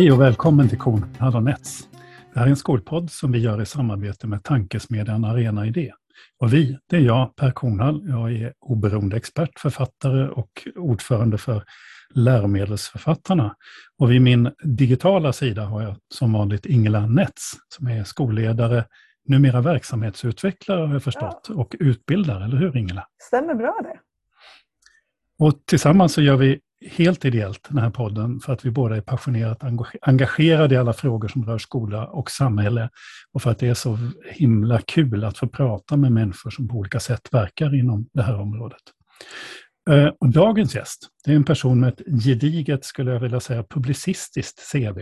Hej och välkommen till Kornhall Nets. Det här är en skolpodd som vi gör i samarbete med tankesmedjan Arena Idé. Och vi, det är jag, Per Kornhall. Jag är oberoende expert, författare och ordförande för läromedelsförfattarna. Och vid min digitala sida har jag som vanligt Ingela Nets som är skolledare, numera verksamhetsutvecklare har jag förstått, ja. och utbildare, eller hur Ingela? Stämmer bra det. Och tillsammans så gör vi helt ideellt den här podden för att vi båda är passionerat engagerade i alla frågor som rör skola och samhälle och för att det är så himla kul att få prata med människor som på olika sätt verkar inom det här området. Eh, och dagens gäst, det är en person med ett gediget, skulle jag vilja säga, publicistiskt CV.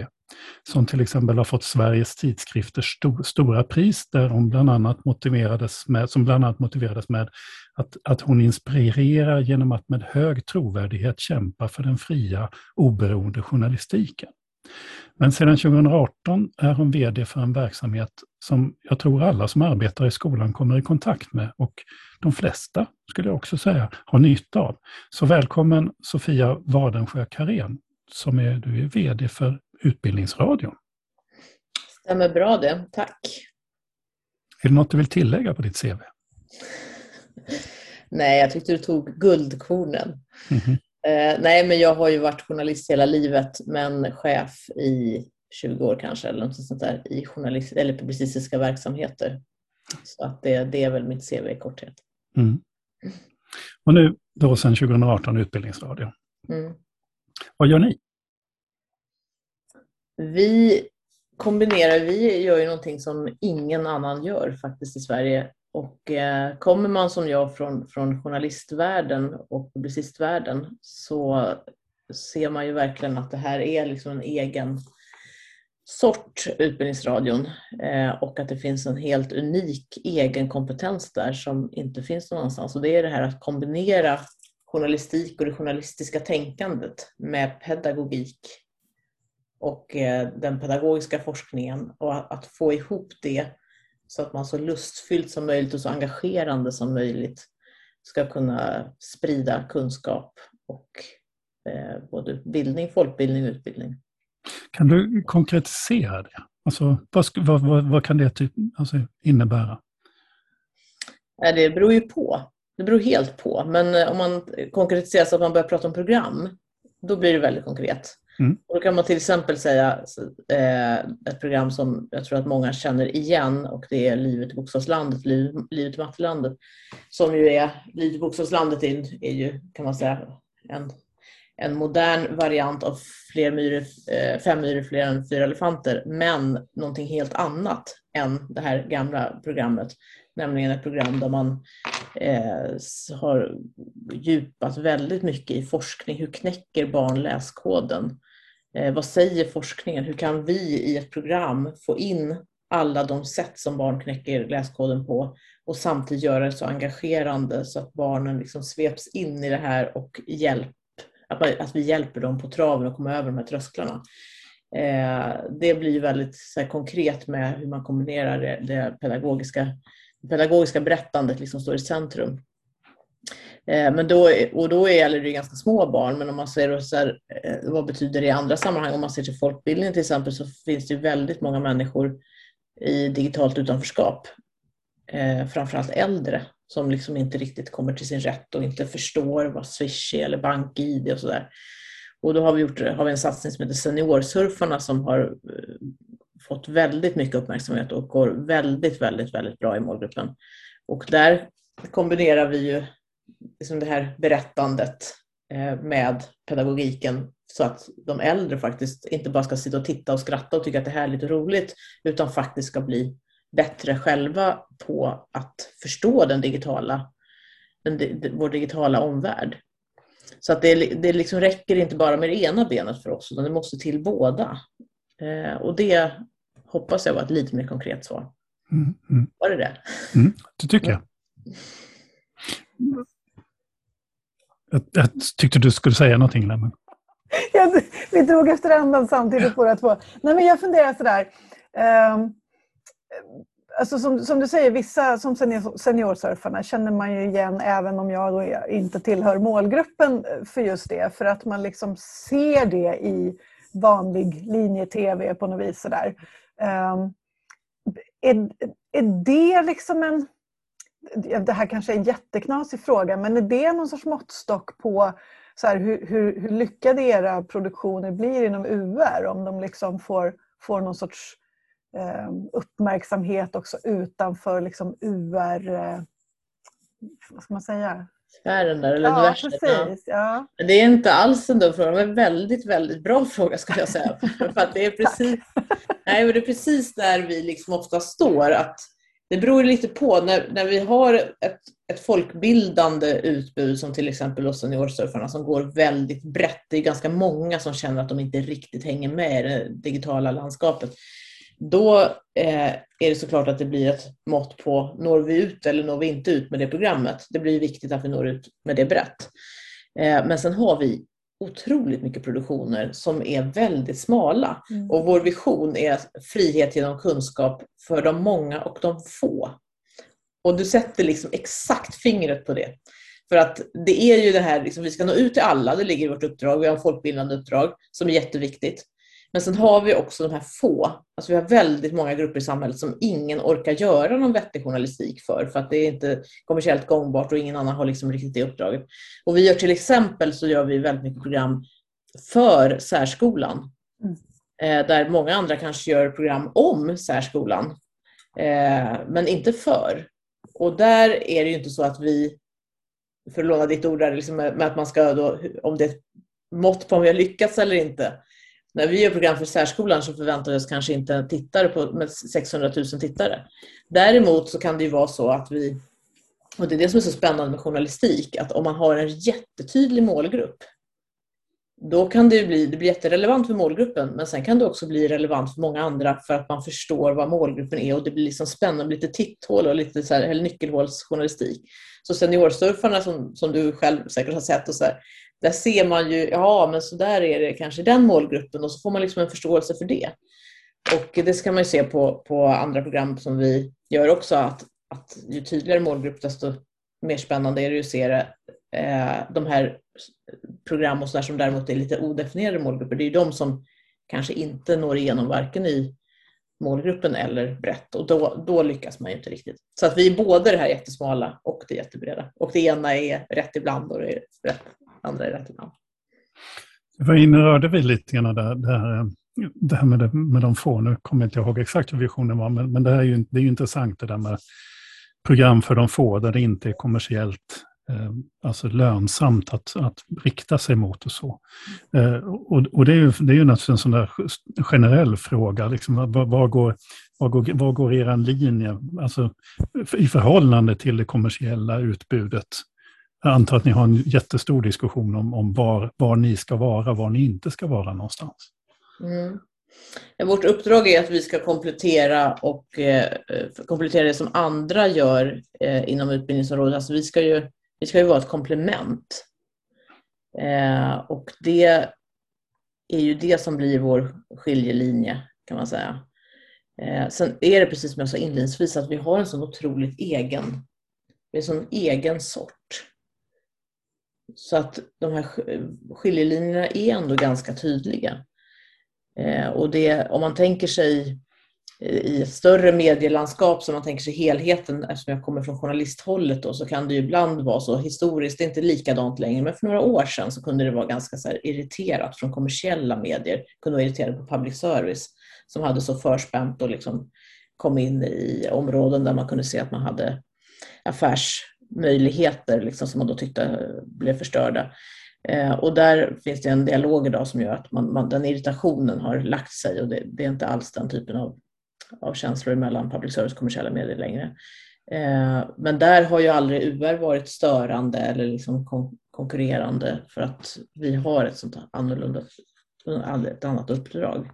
Som till exempel har fått Sveriges tidskrifters sto stora pris, där hon bland annat motiverades med, som bland annat motiverades med att, att hon inspirerar genom att med hög trovärdighet kämpa för den fria, oberoende journalistiken. Men sedan 2018 är hon VD för en verksamhet som jag tror alla som arbetar i skolan kommer i kontakt med och de flesta, skulle jag också säga, har nytta av. Så välkommen Sofia Wadensjö Karén, som är, du är VD för Utbildningsradion. Stämmer bra det, tack. Är det något du vill tillägga på ditt CV? Nej, jag tyckte du tog guldkornen. Mm -hmm. eh, nej, men jag har ju varit journalist hela livet, men chef i 20 år kanske, eller något sånt där, i journalist eller publicistiska verksamheter. Så att det, det är väl mitt CV i korthet. Mm. Och nu då sedan 2018 Utbildningsradio. Mm. Vad gör ni? Vi kombinerar, vi gör ju någonting som ingen annan gör faktiskt i Sverige. Och eh, kommer man som jag från, från journalistvärlden och publicistvärlden så ser man ju verkligen att det här är liksom en egen sort, Utbildningsradion, eh, och att det finns en helt unik egen kompetens där som inte finns någon annanstans. Och det är det här att kombinera journalistik och det journalistiska tänkandet med pedagogik och eh, den pedagogiska forskningen och att få ihop det så att man så lustfyllt som möjligt och så engagerande som möjligt ska kunna sprida kunskap och eh, både bildning, folkbildning och utbildning. Kan du konkretisera det? Alltså, vad, vad, vad kan det typ, alltså, innebära? Det beror ju på. Det beror helt på. Men eh, om man konkretiserar så att man börjar prata om program, då blir det väldigt konkret. Mm. Och då kan man till exempel säga eh, ett program som jag tror att många känner igen och det är Livet i bokstavslandet, Livet i mattelandet. Som ju är, Livet i bokstavslandet är, är ju kan man säga en, en modern variant av fler myror, eh, fem myror fler än fyra elefanter, men någonting helt annat än det här gamla programmet. Nämligen ett program där man eh, har djupat väldigt mycket i forskning. Hur knäcker barn läskoden? Eh, vad säger forskningen? Hur kan vi i ett program få in alla de sätt som barn knäcker läskoden på och samtidigt göra det så engagerande så att barnen liksom sveps in i det här och hjälp, att, man, att vi hjälper dem på traven att komma över de här trösklarna. Eh, det blir väldigt så här, konkret med hur man kombinerar det, det pedagogiska, det pedagogiska berättandet liksom står i centrum. Eh, men då, och då gäller det ganska små barn, men om man ser så här, eh, vad betyder det i andra sammanhang? Om man ser till folkbildning till exempel så finns det väldigt många människor i digitalt utanförskap. Eh, framförallt äldre som liksom inte riktigt kommer till sin rätt och inte förstår vad Swish är eller BankID och sådär. Och då har vi, gjort, har vi en satsning som heter Seniorsurfarna som har fått väldigt mycket uppmärksamhet och går väldigt, väldigt, väldigt bra i målgruppen. Och där kombinerar vi ju liksom det här berättandet eh, med pedagogiken så att de äldre faktiskt inte bara ska sitta och titta och skratta och tycka att det är härligt och roligt utan faktiskt ska bli bättre själva på att förstå den digitala, den, vår digitala omvärld. Så att det, det liksom räcker inte bara med det ena benet för oss utan det måste till båda. Eh, och det hoppas jag var ett lite mer konkret svar. Mm, mm. Var det det? Mm, det tycker jag. Jag, jag tyckte du skulle säga någonting där. Vi drog efter andan samtidigt båda två. Nej, men jag funderar sådär. Um, ehm, alltså som, som, du säger, vissa som senior, seniorsurfarna känner man ju igen även om jag inte tillhör målgruppen för just det. För att man liksom ser det i vanlig linje-tv på något vis. Sådär. Um, ehm, är, är det liksom en... Det här kanske är en jätteknasig fråga, men är det någon sorts måttstock på så här, hur, hur, hur lyckade era produktioner blir inom UR? Om de liksom får, får någon sorts eh, uppmärksamhet också utanför liksom UR... Eh, vad ska man säga? Sfären där, eller ja, precis. Ja. Det är inte alls en dum fråga, men en väldigt, väldigt bra fråga skulle jag säga. för att det, är precis, nej, det är precis där vi liksom ofta står. Att det beror lite på. När, när vi har ett, ett folkbildande utbud som till exempel hos Seniorsurfarna som går väldigt brett. Det är ganska många som känner att de inte riktigt hänger med i det digitala landskapet. Då eh, är det såklart att det blir ett mått på når vi ut eller når vi inte ut med det programmet. Det blir viktigt att vi når ut med det brett. Eh, men sen har vi otroligt mycket produktioner som är väldigt smala. Mm. Och vår vision är frihet genom kunskap för de många och de få. Och du sätter liksom exakt fingret på det. För att det är ju det här, liksom, vi ska nå ut till alla, det ligger i vårt uppdrag. Vi har en folkbildande uppdrag som är jätteviktigt. Men sen har vi också de här få, alltså vi har väldigt många grupper i samhället som ingen orkar göra någon vettig journalistik för, för att det är inte kommersiellt gångbart och ingen annan har liksom riktigt det uppdraget. Och vi gör till exempel så gör vi väldigt mycket program för särskolan. Mm. Eh, där många andra kanske gör program om särskolan, eh, men inte för. Och där är det ju inte så att vi, för att låna ditt ord där, liksom med att man ska då, om det är ett mått på om vi har lyckats eller inte, när vi gör program för särskolan så förväntar vi oss kanske inte tittare på, med 600 000 tittare. Däremot så kan det ju vara så att vi, och det är det som är så spännande med journalistik, att om man har en jättetydlig målgrupp, då kan det bli, det blir jätterelevant för målgruppen, men sen kan det också bli relevant för många andra för att man förstår vad målgruppen är och det blir liksom spännande, lite titthål och lite så här, eller nyckelhålsjournalistik. Så seniorsurfarna som, som du själv säkert har sett, och så här, där ser man ju, ja men så där är det kanske i den målgruppen och så får man liksom en förståelse för det. Och det ska man ju se på, på andra program som vi gör också, att, att ju tydligare målgrupp desto mer spännande är det att se det. Eh, de här program och så där som däremot är lite odefinierade målgrupper, det är ju de som kanske inte når igenom varken i målgruppen eller brett och då, då lyckas man ju inte riktigt. Så att vi är både det här jättesmala och det jättebreda. Och det ena är rätt ibland och det är rätt andra är rätt ibland. Var inne rörde vi lite grann där, det här, eh, det här med, det, med de få. Nu kommer jag inte ihåg exakt hur visionen var, men, men det, här är ju, det är ju intressant det där med program för de få där det inte är kommersiellt eh, alltså lönsamt att, att rikta sig mot och så. Eh, och, och det är ju, det är ju naturligtvis en sån där generell fråga, liksom, var, var, går, var, går, var går er linje alltså, i förhållande till det kommersiella utbudet? Jag antar att ni har en jättestor diskussion om, om var, var ni ska vara, var ni inte ska vara någonstans. Mm. Vårt uppdrag är att vi ska komplettera och eh, komplettera det som andra gör eh, inom utbildningsområdet. Alltså vi, ska ju, vi ska ju vara ett komplement. Eh, och det är ju det som blir vår skiljelinje kan man säga. Eh, sen är det precis som jag sa inledningsvis att vi har en sån otroligt egen, vi är en sån egen sort. Så att de här skiljelinjerna är ändå ganska tydliga. Eh, och det, om man tänker sig eh, i ett större medielandskap, så man tänker sig helheten, eftersom jag kommer från journalisthållet, då, så kan det ju ibland vara så historiskt, det är inte likadant längre, men för några år sedan så kunde det vara ganska så irriterat från kommersiella medier, kunde vara irriterade på public service, som hade så förspänt och liksom kom in i områden där man kunde se att man hade affärs möjligheter liksom, som man då tyckte blev förstörda. Eh, och där finns det en dialog idag som gör att man, man, den irritationen har lagt sig och det, det, är inte alls den typen av, av känslor mellan public service och kommersiella medier längre. Eh, men där har ju aldrig UR varit störande eller liksom kon konkurrerande för att vi har ett sånt annorlunda, ett annat uppdrag.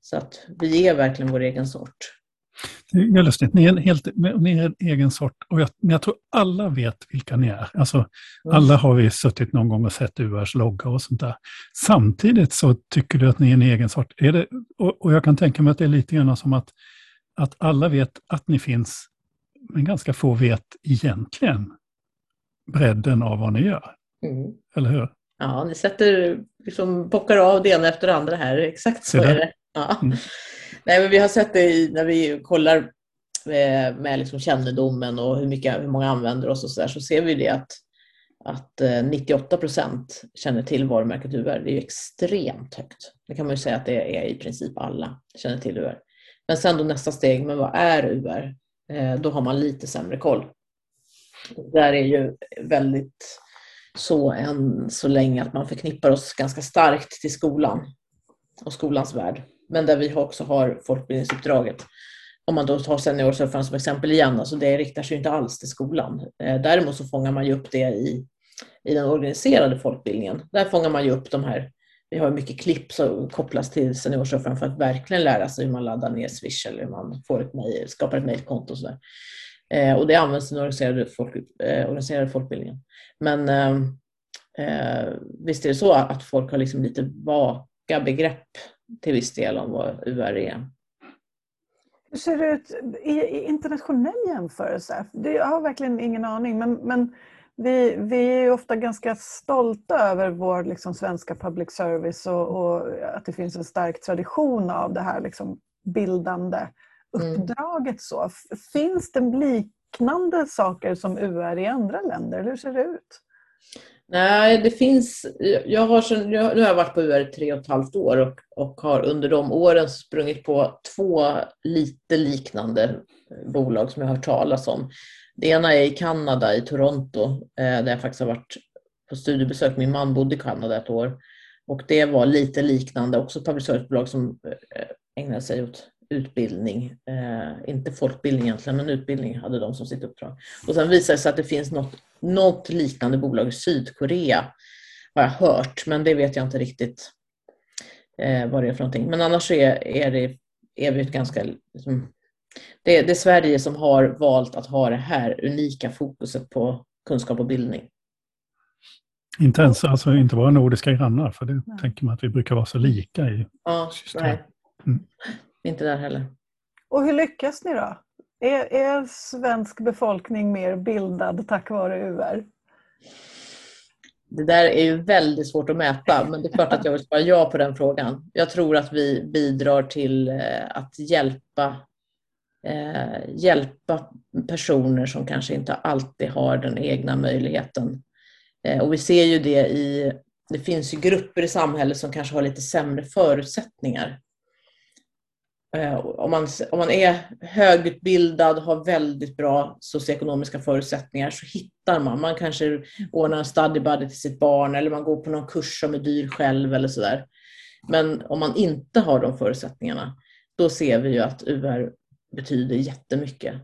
Så att vi är verkligen vår egen sort. Det är lustigt. Ni är, en helt, ni är en egen sort. Och jag, men jag tror alla vet vilka ni är. Alltså, mm. Alla har vi suttit någon gång och sett URs logga och sånt där. Samtidigt så tycker du att ni är en egen sort. Är det, och, och jag kan tänka mig att det är lite grann som att, att alla vet att ni finns, men ganska få vet egentligen bredden av vad ni gör. Mm. Eller hur? Ja, ni sätter, liksom, bockar av det ena efter det andra här. Exakt så är det. Ja. Mm. Nej, men vi har sett det i, när vi kollar med, med liksom kännedomen och hur, mycket, hur många använder oss och så där, så ser vi det att, att eh, 98 procent känner till varumärket UR. Det är ju extremt högt. Det kan man ju säga att det är i princip alla känner till UR. Men sen då nästa steg, men vad är UR? Eh, då har man lite sämre koll. Där är ju väldigt så än så länge att man förknippar oss ganska starkt till skolan och skolans värld. Men där vi också har folkbildningsuppdraget. Om man då tar Seniorsurfaren som exempel igen, alltså det riktar sig inte alls till skolan. Eh, däremot så fångar man ju upp det i, i den organiserade folkbildningen. Där fångar man ju upp de här, vi har mycket klipp som kopplas till seniorsurfaren för att verkligen lära sig hur man laddar ner Swish eller hur man får ett mail, skapar ett mejlkonto och sådär. Eh, och det används i den organiserade, folk, eh, organiserade folkbildningen. Men eh, visst är det så att folk har liksom lite vaga begrepp till viss del om vad UR är. Hur ser det ut i, internationell jämförelse? jag har verkligen ingen aning, men, men vi, vi är ofta ganska stolta över vår liksom, svenska public service och, och, att det finns en stark tradition av det här liksom, bildande mm. uppdraget. Så. Finns det liknande saker som UR i andra länder, hur ser det ut? Nej, det finns... Jag har, nu har jag varit på UR i tre och ett halvt år och, och har under de åren sprungit på två lite liknande eh, bolag som jag har hört talas om. Det ena är i Kanada, i Toronto, eh, där jag faktiskt har varit på studiebesök. Min man bodde i Kanada ett år. Och det var lite liknande, också public service-bolag som eh, ägnade sig åt utbildning. Eh, inte folkbildning egentligen, men utbildning hade de som sitt uppdrag. Och sen visade det sig att det finns något, något liknande bolag i Sydkorea, har jag hört, men det vet jag inte riktigt eh, vad det är för någonting. Men annars är, är, det, är vi ett ganska... Liksom, det, det är Sverige som har valt att ha det här unika fokuset på kunskap och bildning. Inte ens, alltså inte våra nordiska grannar, för det nej. tänker man att vi brukar vara så lika i ja, system. Mm. Inte där heller. Och hur lyckas ni då? Är, är svensk befolkning mer bildad tack vare UR? Det där är ju väldigt svårt att mäta, men det är klart att jag vill svara ja på den frågan. Jag tror att vi bidrar till eh, att hjälpa, eh, hjälpa personer som kanske inte alltid har den egna möjligheten. Eh, och vi ser ju det i, det finns ju grupper i samhället som kanske har lite sämre förutsättningar Eh, om man, om man är högutbildad, har väldigt bra socioekonomiska förutsättningar så hittar man. Man kanske ordnar en study buddy till sitt barn eller man går på någon kurs som är dyr själv eller sådär. Men om man inte har de förutsättningarna, då ser vi ju att UR betyder jättemycket.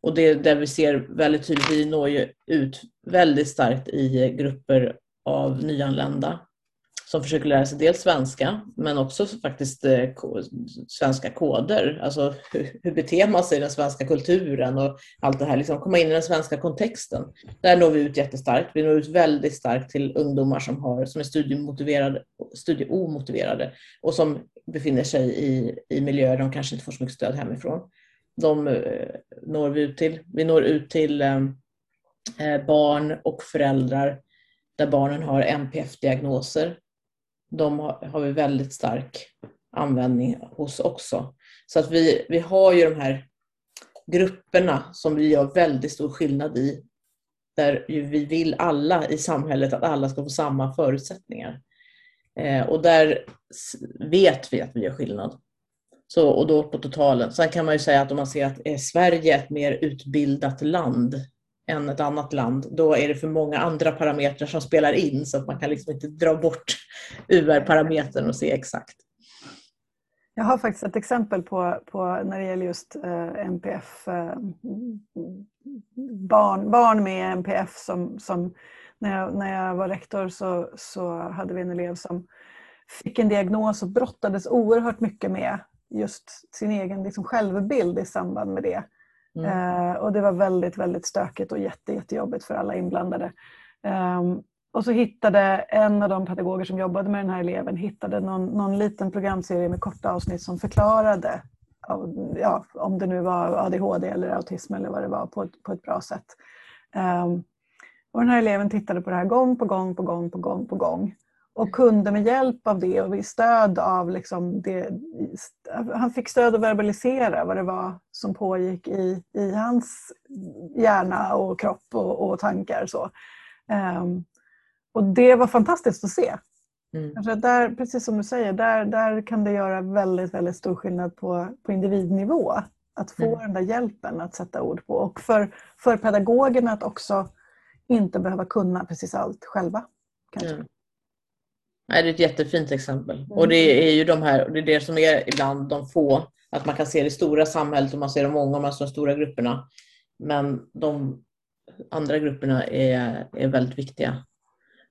Och det där vi ser väldigt tydligt, vi når ju ut väldigt starkt i grupper av nyanlända som försöker lära sig dels svenska men också faktiskt eh, svenska koder. Alltså hur, hur beter man sig i den svenska kulturen och allt det här. Liksom komma in i den svenska kontexten. Där når vi ut jättestarkt. Vi når ut väldigt starkt till ungdomar som, har, som är studiemotiverade, studieomotiverade och som befinner sig i, i miljöer där de kanske inte får så mycket stöd hemifrån. De eh, når vi ut till. Vi når ut till eh, eh barn och föräldrar där barnen har NPF-diagnoser de har, har vi väldigt stark användning hos också. Så att vi, vi har ju de här grupperna som vi gör väldigt stor skillnad i. Där vi vill alla i samhället att alla ska få samma förutsättningar. Eh, och där vet vi att vi gör skillnad. Så, och då på totalen. Sen kan man ju säga att om man ser att eh, är Sverige ett mer utbildat land än ett annat land, då är det för många andra parametrar som spelar in så att man kan liksom inte dra bort UR-parametern och se exakt. Jag har faktiskt ett exempel på, på när det gäller just eh, MPF, eh, barn, barn med NPF som, som när, jag, när jag var rektor så, så hade vi en elev som fick en diagnos och brottades oerhört mycket med just sin egen liksom, självbild i samband med det. Mm. Eh, och det var väldigt, väldigt stökigt och jätte, jättejobbigt för alla inblandade. Ehm, och så hittade en av de pedagoger som jobbade med den här eleven hittade någon, någon liten programserie med korta avsnitt som förklarade ja, om det nu var ADHD eller autism eller vad det var på ett, på ett bra sätt. Ehm, och den här eleven tittade på det här gång på gång på gång på gång på gång och kunde med hjälp av det och stöd av liksom det, han fick stöd att verbalisera vad det var som pågick i, i hans hjärna och kropp och, och tankar. Så. Um, och det var fantastiskt att se. Mm. där, precis som du säger, där, där kan det göra väldigt, väldigt stor skillnad på, på individnivå. Att få mm. den där hjälpen att sätta ord på. Och för, för pedagogerna att också inte behöva kunna precis allt själva. Kanske. Mm. Nej, det är ett jättefint exempel. Mm. Och det är ju de här, det är det som är ibland de få, att man kan se det stora samhället och man ser de många och man ser de stora grupperna. Men de andra grupperna är, är väldigt viktiga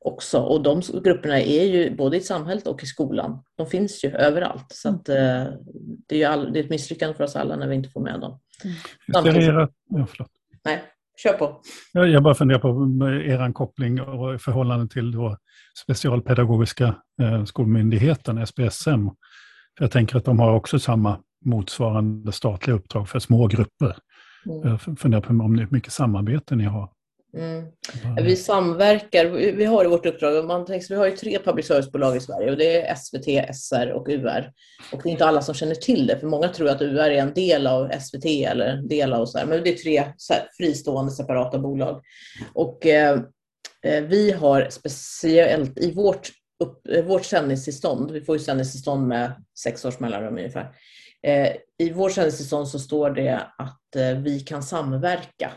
också. Och de grupperna är ju både i samhället och i skolan. De finns ju överallt. Så att, eh, det, är ju all, det är ett misslyckande för oss alla när vi inte får med dem. Mm. Era, ja, Nej, kör på. Jag bara funderar på er koppling och förhållande till då Specialpedagogiska eh, skolmyndigheten, SPSM. För jag tänker att de har också samma motsvarande statliga uppdrag för små grupper. Mm. Jag funderar på om det är mycket samarbete ni har. Mm. Vi samverkar, vi har i vårt uppdrag, man tänker, vi har ju tre public service-bolag i Sverige och det är SVT, SR och UR. Och det är inte alla som känner till det, för många tror att UR är en del av SVT eller en del av så här, men det är tre fristående separata bolag. Och eh, Eh, vi har speciellt i vårt, upp, eh, vårt sändningstillstånd, vi får ju sändningstillstånd med sex års mellanrum ungefär, eh, i vårt sändningstillstånd så står det att vi kan samverka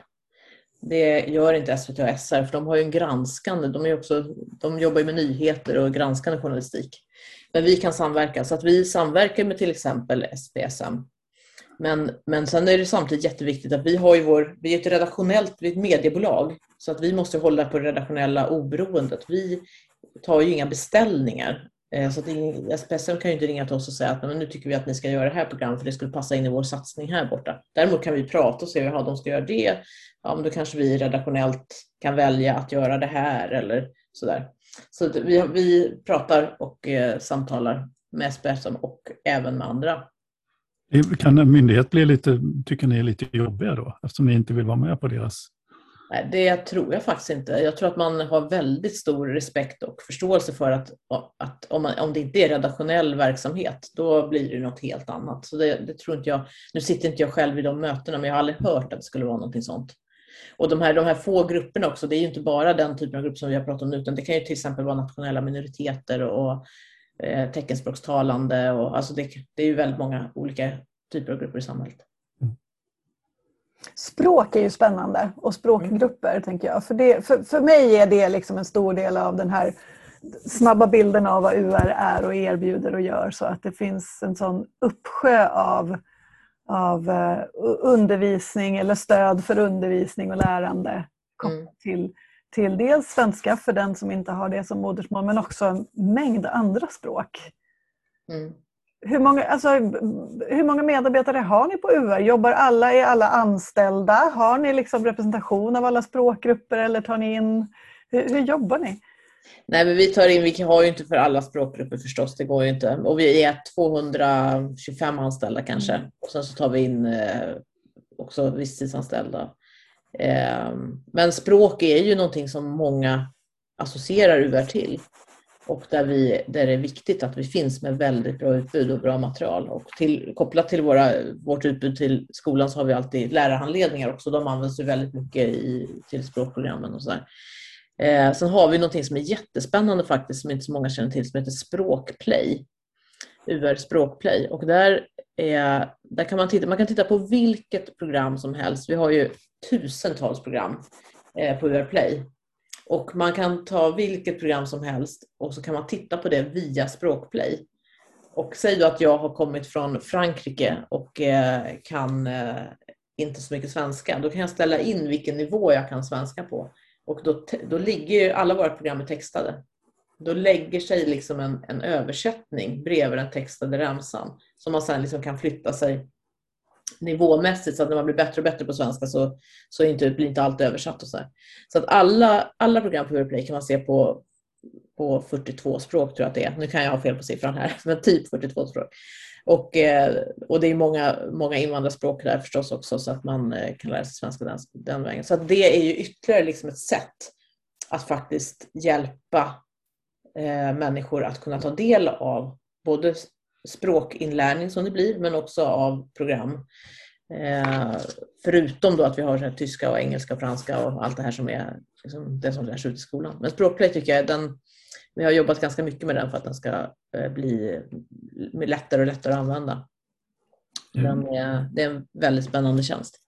det gör inte SVT och SR, för de har ju en granskande, de, är också, de jobbar ju med nyheter och granskande journalistik. Men vi kan samverka, så att vi samverkar med till exempel SPSM. Men, men sen är det samtidigt jätteviktigt att vi har ju vår, vi är ett redaktionellt, vi är ett mediebolag, så att vi måste hålla på det redaktionella oberoendet. Vi tar ju inga beställningar. Eh, så att SPSM kan ju inte ringa till oss och säga att men nu tycker vi att ni ska göra det här programmet för det skulle passa in i vår satsning här borta. Däremot kan vi prata och se hur de ska göra det ja, men då kanske vi redaktionellt kan välja att göra det här eller sådär. Så vi, vi pratar och eh, samtalar med SPSM och även med andra. Kan en myndighet bli lite, tycker ni är lite jobbiga då, eftersom ni inte vill vara med på deras Nej, det tror jag faktiskt inte. Jag tror att man har väldigt stor respekt och förståelse för att, att om, man, om det inte är redaktionell verksamhet, då blir det något helt annat. Så det, det, tror inte jag. Nu sitter inte jag själv i de mötena, men jag har aldrig hört att det skulle vara någonting sånt. Och de här, de här få grupperna också, det är ju inte bara den typen av grupp som vi har pratat om nu, utan det kan ju till exempel vara nationella minoriteter och eh, teckenspråkstalande. Och, alltså det, det är ju väldigt många olika typer av grupper i samhället. Mm. Språk är ju spännande och språkgrupper mm. tänker jag. För, det, för, för mig är det liksom en stor del av den här snabba bilden av vad UR är och erbjuder och gör så att det finns en sån uppsjö av av eh, undervisning eller stöd för undervisning och lärande kopplat mm. till, till dels svenska för den som inte har det som modersmål men också en mängd andra språk. Mm. Hur, många, alltså, hur många medarbetare har ni på UR? Jobbar alla, är alla anställda? Har ni liksom representation av alla språkgrupper eller tar ni in... Hur, hur jobbar ni? Nej, men vi tar in, vi har ju inte för alla språkgrupper förstås, det går ju inte. Och vi är 225 anställda kanske. Mm. Och sen så tar vi in eh, också visstidsanställda. Ehm, men språk är ju någonting som många associerar UR till. Och där, vi, där det är viktigt att vi finns med väldigt bra utbud och bra material. Och till, kopplat till våra, vårt utbud till skolan så har vi alltid lärarhandledningar också. De används ju väldigt mycket i, till språkprogrammen och sådär. Eh, sen har vi någonting som är jättespännande faktiskt, som inte så många känner till, som heter Språkplay. UR Språkplay. Och där, är, där kan man, titta, man kan titta på vilket program som helst. Vi har ju tusentals program eh, på UR Play. Och man kan ta vilket program som helst och så kan man titta på det via Språkplay. Och säg då att jag har kommit från Frankrike och eh, kan eh, inte så mycket svenska. Då kan jag ställa in vilken nivå jag kan svenska på. Och då, då ligger ju alla våra program textade. Då lägger sig liksom en, en översättning bredvid den textade ramsan som man sen liksom kan flytta sig nivåmässigt så att när man blir bättre och bättre på svenska så, så inte, blir inte allt översatt. Och så, här. så att alla, alla program på Europlay kan man se på, på 42 språk tror jag att det är. Nu kan jag ha fel på siffran här, men typ 42 språk. Och, eh, och det är många, många invandrarspråk där förstås också så att man eh, kan lära sig svenska den, den vägen. Så det är ju ytterligare liksom ett sätt att faktiskt hjälpa eh, människor att kunna ta del av både språkinlärning som det blir, men också av program. Eh, förutom då att vi har här, tyska, och engelska och franska och allt det här som är liksom, det som lärs ut i skolan. Men språkplay tycker jag, den, vi har jobbat ganska mycket med den för att den ska eh, bli lättare och lättare att använda. Den är, det är en väldigt spännande tjänst.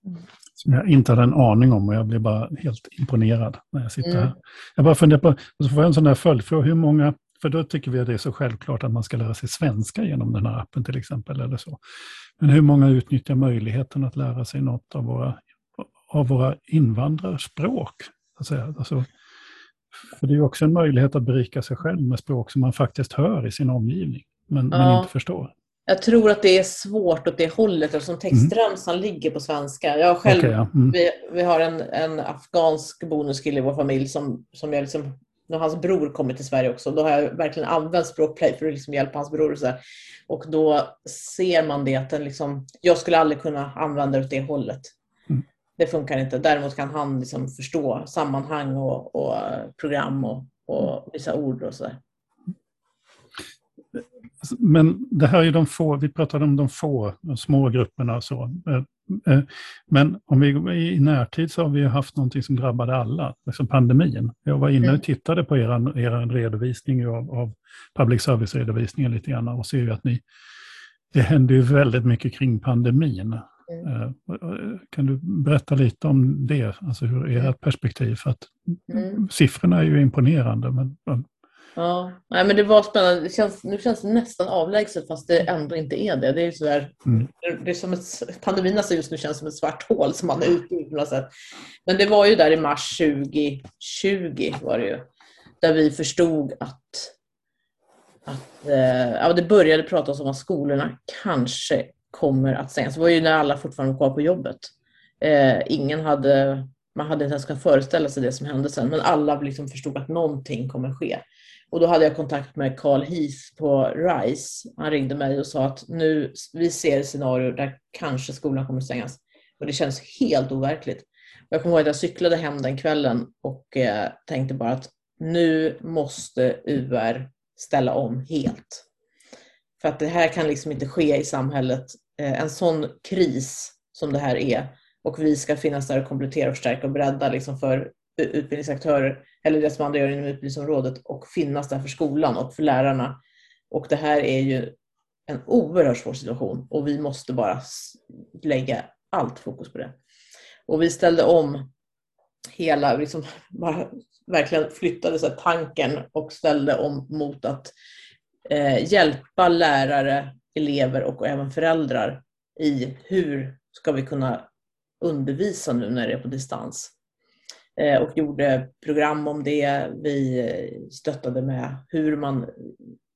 Som jag inte hade en aning om och jag blir bara helt imponerad när jag sitter mm. här. Jag bara funderar på, så får jag en sån där följdfråga, hur många, för då tycker vi att det är så självklart att man ska lära sig svenska genom den här appen till exempel. eller så. Men hur många utnyttjar möjligheten att lära sig något av våra, av våra invandrarspråk? Alltså, för det är ju också en möjlighet att berika sig själv med språk som man faktiskt hör i sin omgivning, men, ja. men inte förstår. Jag tror att det är svårt åt det hållet eftersom textremsan mm. ligger på svenska. Jag själv, okay, ja. mm. vi, vi har en, en afghansk bonuskille i vår familj som, som jag liksom, när hans bror kommit till Sverige också, då har jag verkligen använt språkplay för att liksom hjälpa hans bror. Och, så här. och då ser man det att den liksom, jag skulle aldrig kunna använda det åt det hållet. Mm. Det funkar inte. Däremot kan han liksom förstå sammanhang och, och program och, och vissa ord och sådär. Men det här är de få, vi pratade om de få, små grupperna och så. Eh, men om vi i närtid så har vi haft någonting som drabbade alla, liksom pandemin. Jag var inne och mm. tittade på er, er redovisning av, av public service-redovisningen lite grann och ser ju att ni, det händer ju väldigt mycket kring pandemin. Mm. Eh, kan du berätta lite om det, alltså hur ert mm. perspektiv? För att mm. Siffrorna är ju imponerande, men Ja, Nej, men det var spännande. Det känns, nu känns det nästan avlägset fast det ändå inte är det. Det är, sådär, mm. det är som ett, pandemin alltså just nu känns som ett svart hål som man är ute i på något sätt. Men det var ju där i mars 2020 var det ju, där vi förstod att, att eh, ja, det började pratas om att skolorna kanske kommer att stängas. Det var ju när alla fortfarande var kvar på jobbet. Eh, ingen hade, man hade inte ens kunnat föreställa sig det som hände sen, men alla liksom förstod att någonting kommer ske. Och då hade jag kontakt med Carl Heath på RISE. Han ringde mig och sa att nu, vi ser scenarier där kanske skolan kommer att stängas. Och det känns helt overkligt. Jag kommer ihåg att jag cyklade hem den kvällen och eh, tänkte bara att nu måste UR ställa om helt. För att det här kan liksom inte ske i samhället. Eh, en sån kris som det här är och vi ska finnas där och komplettera, och förstärka och bredda liksom för utbildningsaktörer eller det som andra gör inom utbildningsområdet och finnas där för skolan och för lärarna. Och det här är ju en oerhört svår situation och vi måste bara lägga allt fokus på det. Och vi ställde om hela, liksom bara verkligen flyttade så tanken och ställde om mot att eh, hjälpa lärare, elever och även föräldrar i hur ska vi kunna undervisa nu när det är på distans. Eh, och gjorde program om det. Vi eh, stöttade med hur man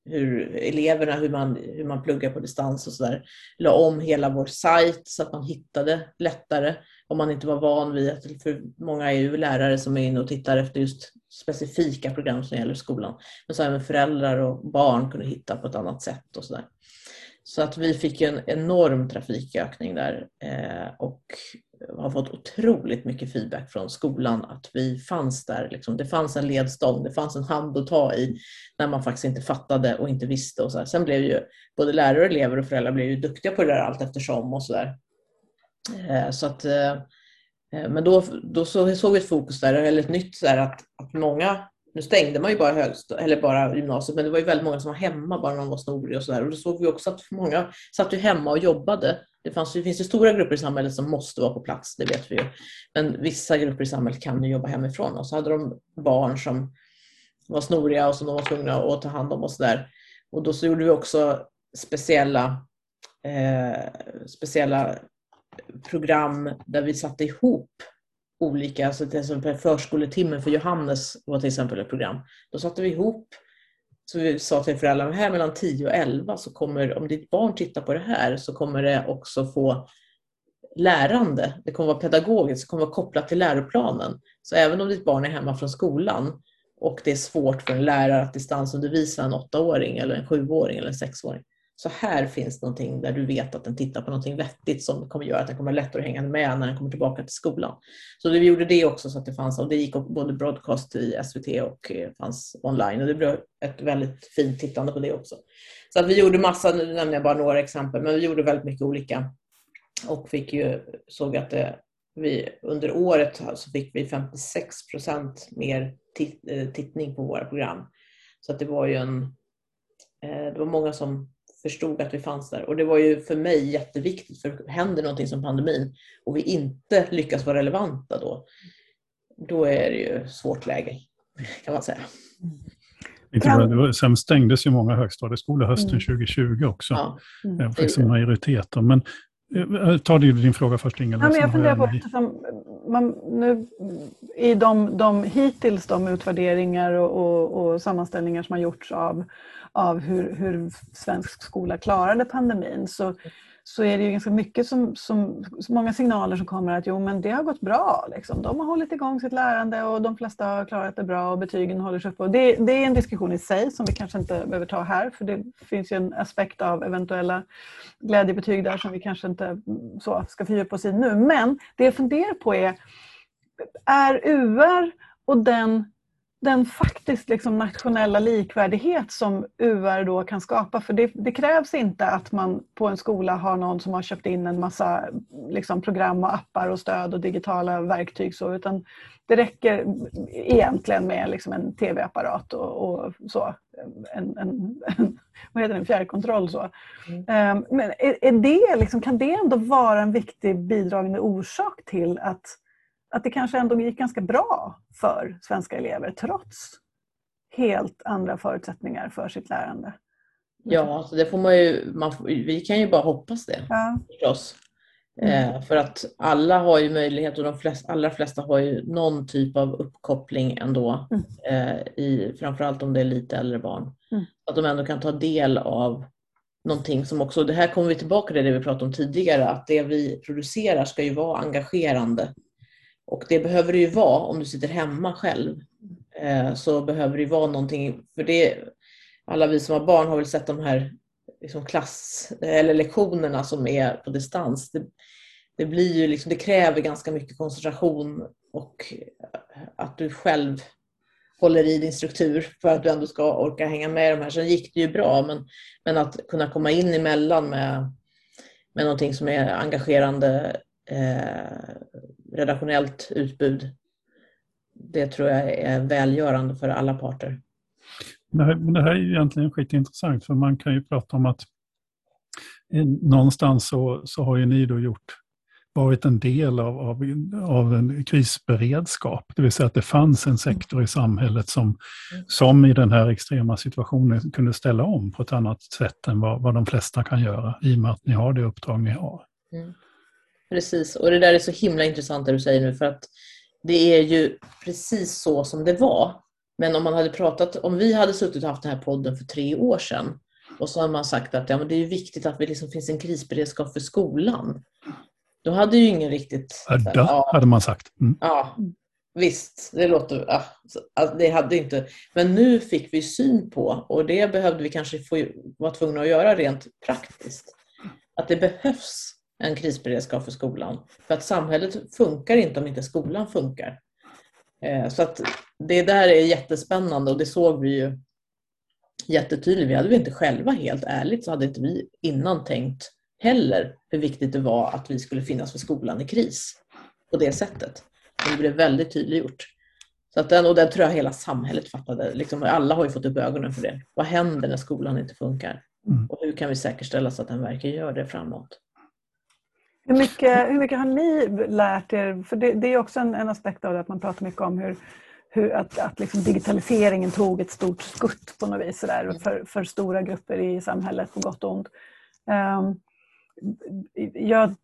hur eleverna, hur man, hur man pluggar på distans och sådär. La om hela vår sajt så att man hittade lättare om man inte var van vid att, för många är ju lärare som är inne och tittar efter just specifika program som gäller skolan. Men så även föräldrar och barn kunde hitta på ett annat sätt och sådär. Så att vi fick en enorm trafikökning där eh, och har fått otroligt mycket feedback från skolan att vi fanns där. Liksom. Det fanns en ledstång, det fanns en hand att ta i när man faktiskt inte fattade och inte visste. Och så här. Sen blev ju både lärare, elever och föräldrar blev ju duktiga på det där allt eftersom och så där. Eh, så att, eh, eh, men då, då såg vi ett fokus där, eller ett nytt så där, att, att många nu stängde man ju bara, högst, eller bara gymnasiet, men det var ju väldigt många som var hemma bara när de var snoriga och sådär. Och då såg vi också att många satt ju hemma och jobbade. Det, fanns, det finns ju stora grupper i samhället som måste vara på plats, det vet vi ju. Men vissa grupper i samhället kan ju jobba hemifrån. Och så hade de barn som var snoriga och som de var tvungna att ta hand om och sådär. Och då så gjorde vi också speciella, eh, speciella program där vi satte ihop olika, alltså till exempel förskoletimmen för Johannes var till exempel ett program. Då satte vi ihop, så vi sa till föräldrarna, här mellan 10 och 11 så kommer, om ditt barn tittar på det här så kommer det också få lärande. Det kommer vara pedagogiskt, det kommer vara kopplat till läroplanen. Så även om ditt barn är hemma från skolan och det är svårt för en lärare att distansundervisa en åttaåring eller en sjuåring eller en sexåring så här finns någonting där du vet att den tittar på någonting vettigt som kommer göra att den kommer lättare hänga med när den kommer tillbaka till skolan. Så vi gjorde det också så att det fanns, och det gick både broadcast i SVT och eh, fanns online och det blev ett väldigt fint tittande på det också. Så att vi gjorde massa, nu nämner jag bara några exempel, men vi gjorde väldigt mycket olika och fick ju, såg att det, vi, under året så fick vi 56 procent mer titt, eh, tittning på våra program. Så att det var ju en, det var många som förstod att vi fanns där. Och det var ju för mig jätteviktigt, för händer någonting som pandemin och vi inte lyckas vara relevanta då, då är det ju svårt läge kan man säga. Kan... Sen stängdes ju många högstadieskolor hösten mm. 2020 också. Ja. Mm. Faktiskt en majoritet. Men Eh, ta din fråga först Ingela. Ja, men jag funderar på, man nu, i de, de hittills de utvärderingar och, och, och sammanställningar som har gjorts av, av hur, hur svensk skola klarade pandemin så så är det ju ganska mycket som, som, många signaler som kommer att jo men det har gått bra. Liksom. De har hållit igång sitt lärande och de flesta har klarat det bra och betygen håller sig uppe. Det, det är en diskussion i sig som vi kanske inte behöver ta här för det finns ju en aspekt av eventuella glädjebetyg där som vi kanske inte så ska fördjupa oss i nu. Men det jag funderar på är, är UR och den den faktiskt liksom nationella likvärdighet som UR då kan skapa. För det, det, krävs inte att man på en skola har någon som har köpt in en massa liksom program och appar och stöd och digitala verktyg. Så, utan det räcker egentligen med liksom en tv-apparat och, och, så. En, en, en, vad heter det, en fjärrkontroll. Så. Mm. Ehm, men är, är det liksom, kan det ändå vara en viktig bidragande orsak till att att det kanske ändå gick ganska bra för svenska elever trots helt andra förutsättningar för sitt lärande. Ja, alltså det får man ju, man, vi kan ju bara hoppas det ja. förstås. Mm. Eh, för att alla har ju möjlighet och de flesta, allra flesta har ju någon typ av uppkoppling ändå. Mm. Eh, i, framförallt om det är lite äldre barn. Mm. Att de ändå kan ta del av någonting som också, det här kommer vi tillbaka till det vi pratade om tidigare, att det vi producerar ska ju vara engagerande. Och det behöver det ju vara om du sitter hemma själv. Eh, så behöver det ju vara någonting, för det, alla vi som har barn har väl sett de här liksom klass eller lektionerna som är på distans. Det, det, blir ju liksom, det kräver ganska mycket koncentration och eh, att du själv håller i din struktur för att du ändå ska orka hänga med i de här. Sen gick det ju bra, men, men att kunna komma in emellan med, med någonting som är engagerande eh, redaktionellt utbud. Det tror jag är välgörande för alla parter. Det här, det här är egentligen skitintressant för man kan ju prata om att någonstans så, så har ju ni då gjort varit en del av, av, av en krisberedskap. Det vill säga att det fanns en sektor i samhället som, som i den här extrema situationen kunde ställa om på ett annat sätt än vad, vad de flesta kan göra i och med att ni har det uppdrag ni har. Mm. Precis, och det där är så himla intressant det du säger nu för att det är ju precis så som det var. Men om man hade pratat, om vi hade suttit och haft den här podden för tre år sedan och så hade man sagt att ja, men det är viktigt att det liksom finns en krisberedskap för skolan. Då hade ju ingen riktigt... Ödda, ja, hade man sagt. Mm. Ja, visst. Det låter... Ja, alltså, det hade inte... Men nu fick vi syn på, och det behövde vi kanske få, vara tvungna att göra rent praktiskt, att det behövs en krisberedskap för skolan. För att samhället funkar inte om inte skolan funkar. Eh, så att det där är jättespännande och det såg vi ju jättetydligt. Vi hade vi inte själva helt ärligt så hade inte vi innan tänkt heller hur viktigt det var att vi skulle finnas för skolan i kris på det sättet. Det blev väldigt tydliggjort. Så att den, och den tror jag hela samhället fattade. Liksom, alla har ju fått upp ögonen för det. Vad händer när skolan inte funkar? Mm. Och hur kan vi säkerställa så att den verkligen gör det framåt? Hur mycket, hur mycket har ni lärt er? För det, det är också en, en, aspekt av det att man pratar mycket om hur, hur att, att liksom digitaliseringen tog ett stort skutt på något vis sådär, för, för stora grupper i samhället på gott och ont. Um, jag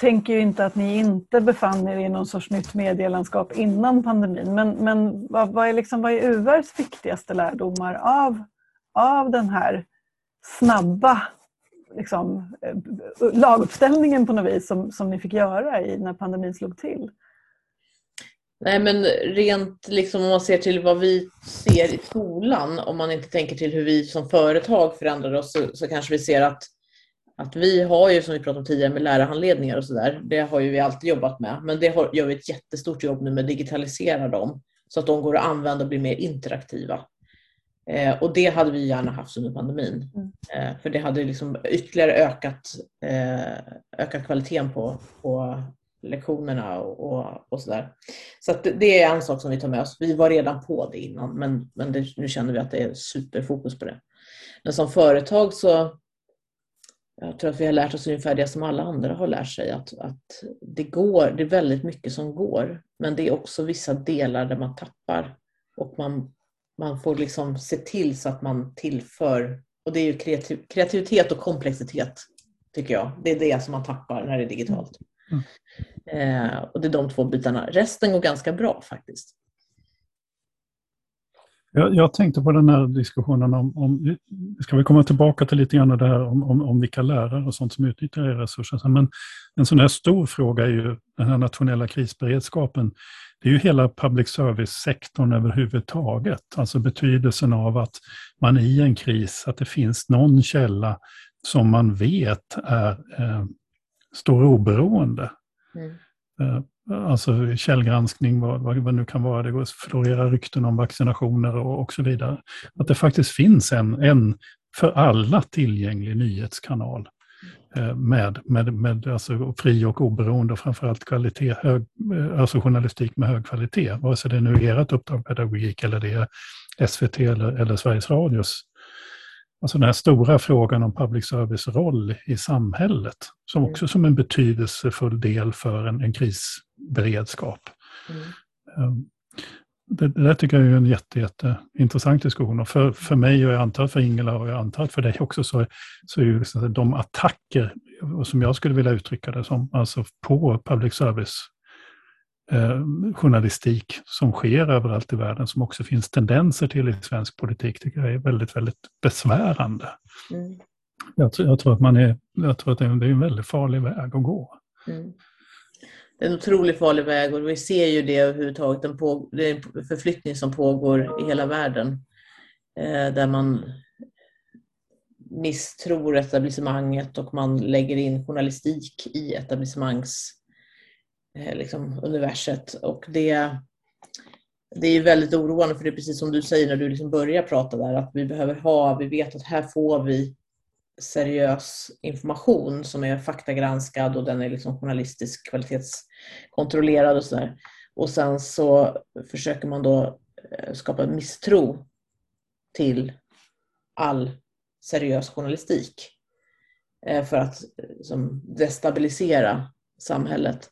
tänker ju inte att ni inte befann er i någon sorts nytt medielandskap innan pandemin, men, men vad, vad, är liksom, vad är URs viktigaste lärdomar av, av den här snabba liksom, eh, laguppställningen på något vis som, som ni fick göra i när pandemin slog till? Nej, men rent liksom om man ser till vad vi ser i skolan, om man inte tänker till hur vi som företag förändrade oss, så, så kanske vi ser att, att vi har ju, som vi pratade om tidigare, med lärarhandledningar och sådär, det har ju vi alltid jobbat med, men det har, gör vi ett jättestort jobb nu med att digitalisera dem, så att de går att använda och blir mer interaktiva. Eh, och det hade vi gärna haft under pandemin. Mm. Eh, för det hade liksom ytterligare ökat, eh, ökat kvaliteten på, på lektionerna och, och, och sådär. Så det är en sak som vi tar med oss. Vi var redan på det innan men, men det, nu känner vi att det är superfokus på det. Men som företag så jag tror att vi har lärt oss ungefär det som alla andra har lärt sig. Att, att det, går, det är väldigt mycket som går men det är också vissa delar där man tappar. Och man, man får liksom se till så att man tillför, och det är ju kreativ, kreativitet och komplexitet tycker jag. Det är det som man tappar när det är digitalt. Mm. Eh, och det är de två bitarna. Resten går ganska bra faktiskt. Jag, jag tänkte på den här diskussionen om, om, ska vi komma tillbaka till lite grann det här om, om, om vilka lärare och sånt som utnyttjar era resurser. Men en sån här stor fråga är ju den här nationella krisberedskapen. Det är ju hela public service-sektorn överhuvudtaget. Alltså betydelsen av att man i en kris, att det finns någon källa som man vet är, eh, står oberoende. Mm. Alltså källgranskning, vad, vad, nu kan vara. Det går florera rykten om vaccinationer och, och så vidare. Att det faktiskt finns en, en för alla tillgänglig nyhetskanal eh, med, med, med alltså fri och oberoende och framförallt kvalitet, hög, eh, alltså journalistik med hög kvalitet. Vare sig det nu är ert uppdrag pedagogik eller det är SVT eller, eller Sveriges Radios Alltså den här stora frågan om public service roll i samhället, som också som en betydelsefull del för en, en krisberedskap. Mm. Ehm, det, det, där tycker jag är en jätte, jätteintressant diskussion. Och för, för mig och jag antar för Ingela och jag antar för dig också så, så är ju liksom de attacker, som jag skulle vilja uttrycka det som, alltså på public service eh, journalistik som sker överallt i världen, som också finns tendenser till i svensk politik, tycker jag är väldigt, väldigt besvärande. Mm. Jag, jag, tror att man är, jag tror att det är, en väldigt farlig väg att gå. Mm. Det är en otroligt farlig väg och vi ser ju det överhuvudtaget. Den på, det är en förflyttning som pågår i hela världen. Eh, där man misstror etablissemanget och man lägger in journalistik i etablissemangs Eh, liksom, universet. Och det, det är väldigt oroande för det är precis som du säger när du liksom börjar prata där att vi behöver ha, vi vet att här får vi seriös information som är faktagranskad och den är liksom journalistisk kvalitetskontrollerad och sådär. Och sen så försöker man då eh, skapa misstro till all seriös journalistik eh, för att liksom destabilisera samhället.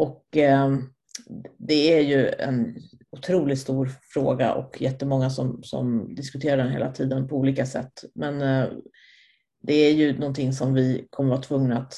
Och eh, det är ju en otroligt stor fråga och jättemånga som, som diskuterar den hela tiden på olika sätt. Men eh, det är ju någonting som vi kommer vara tvungna att...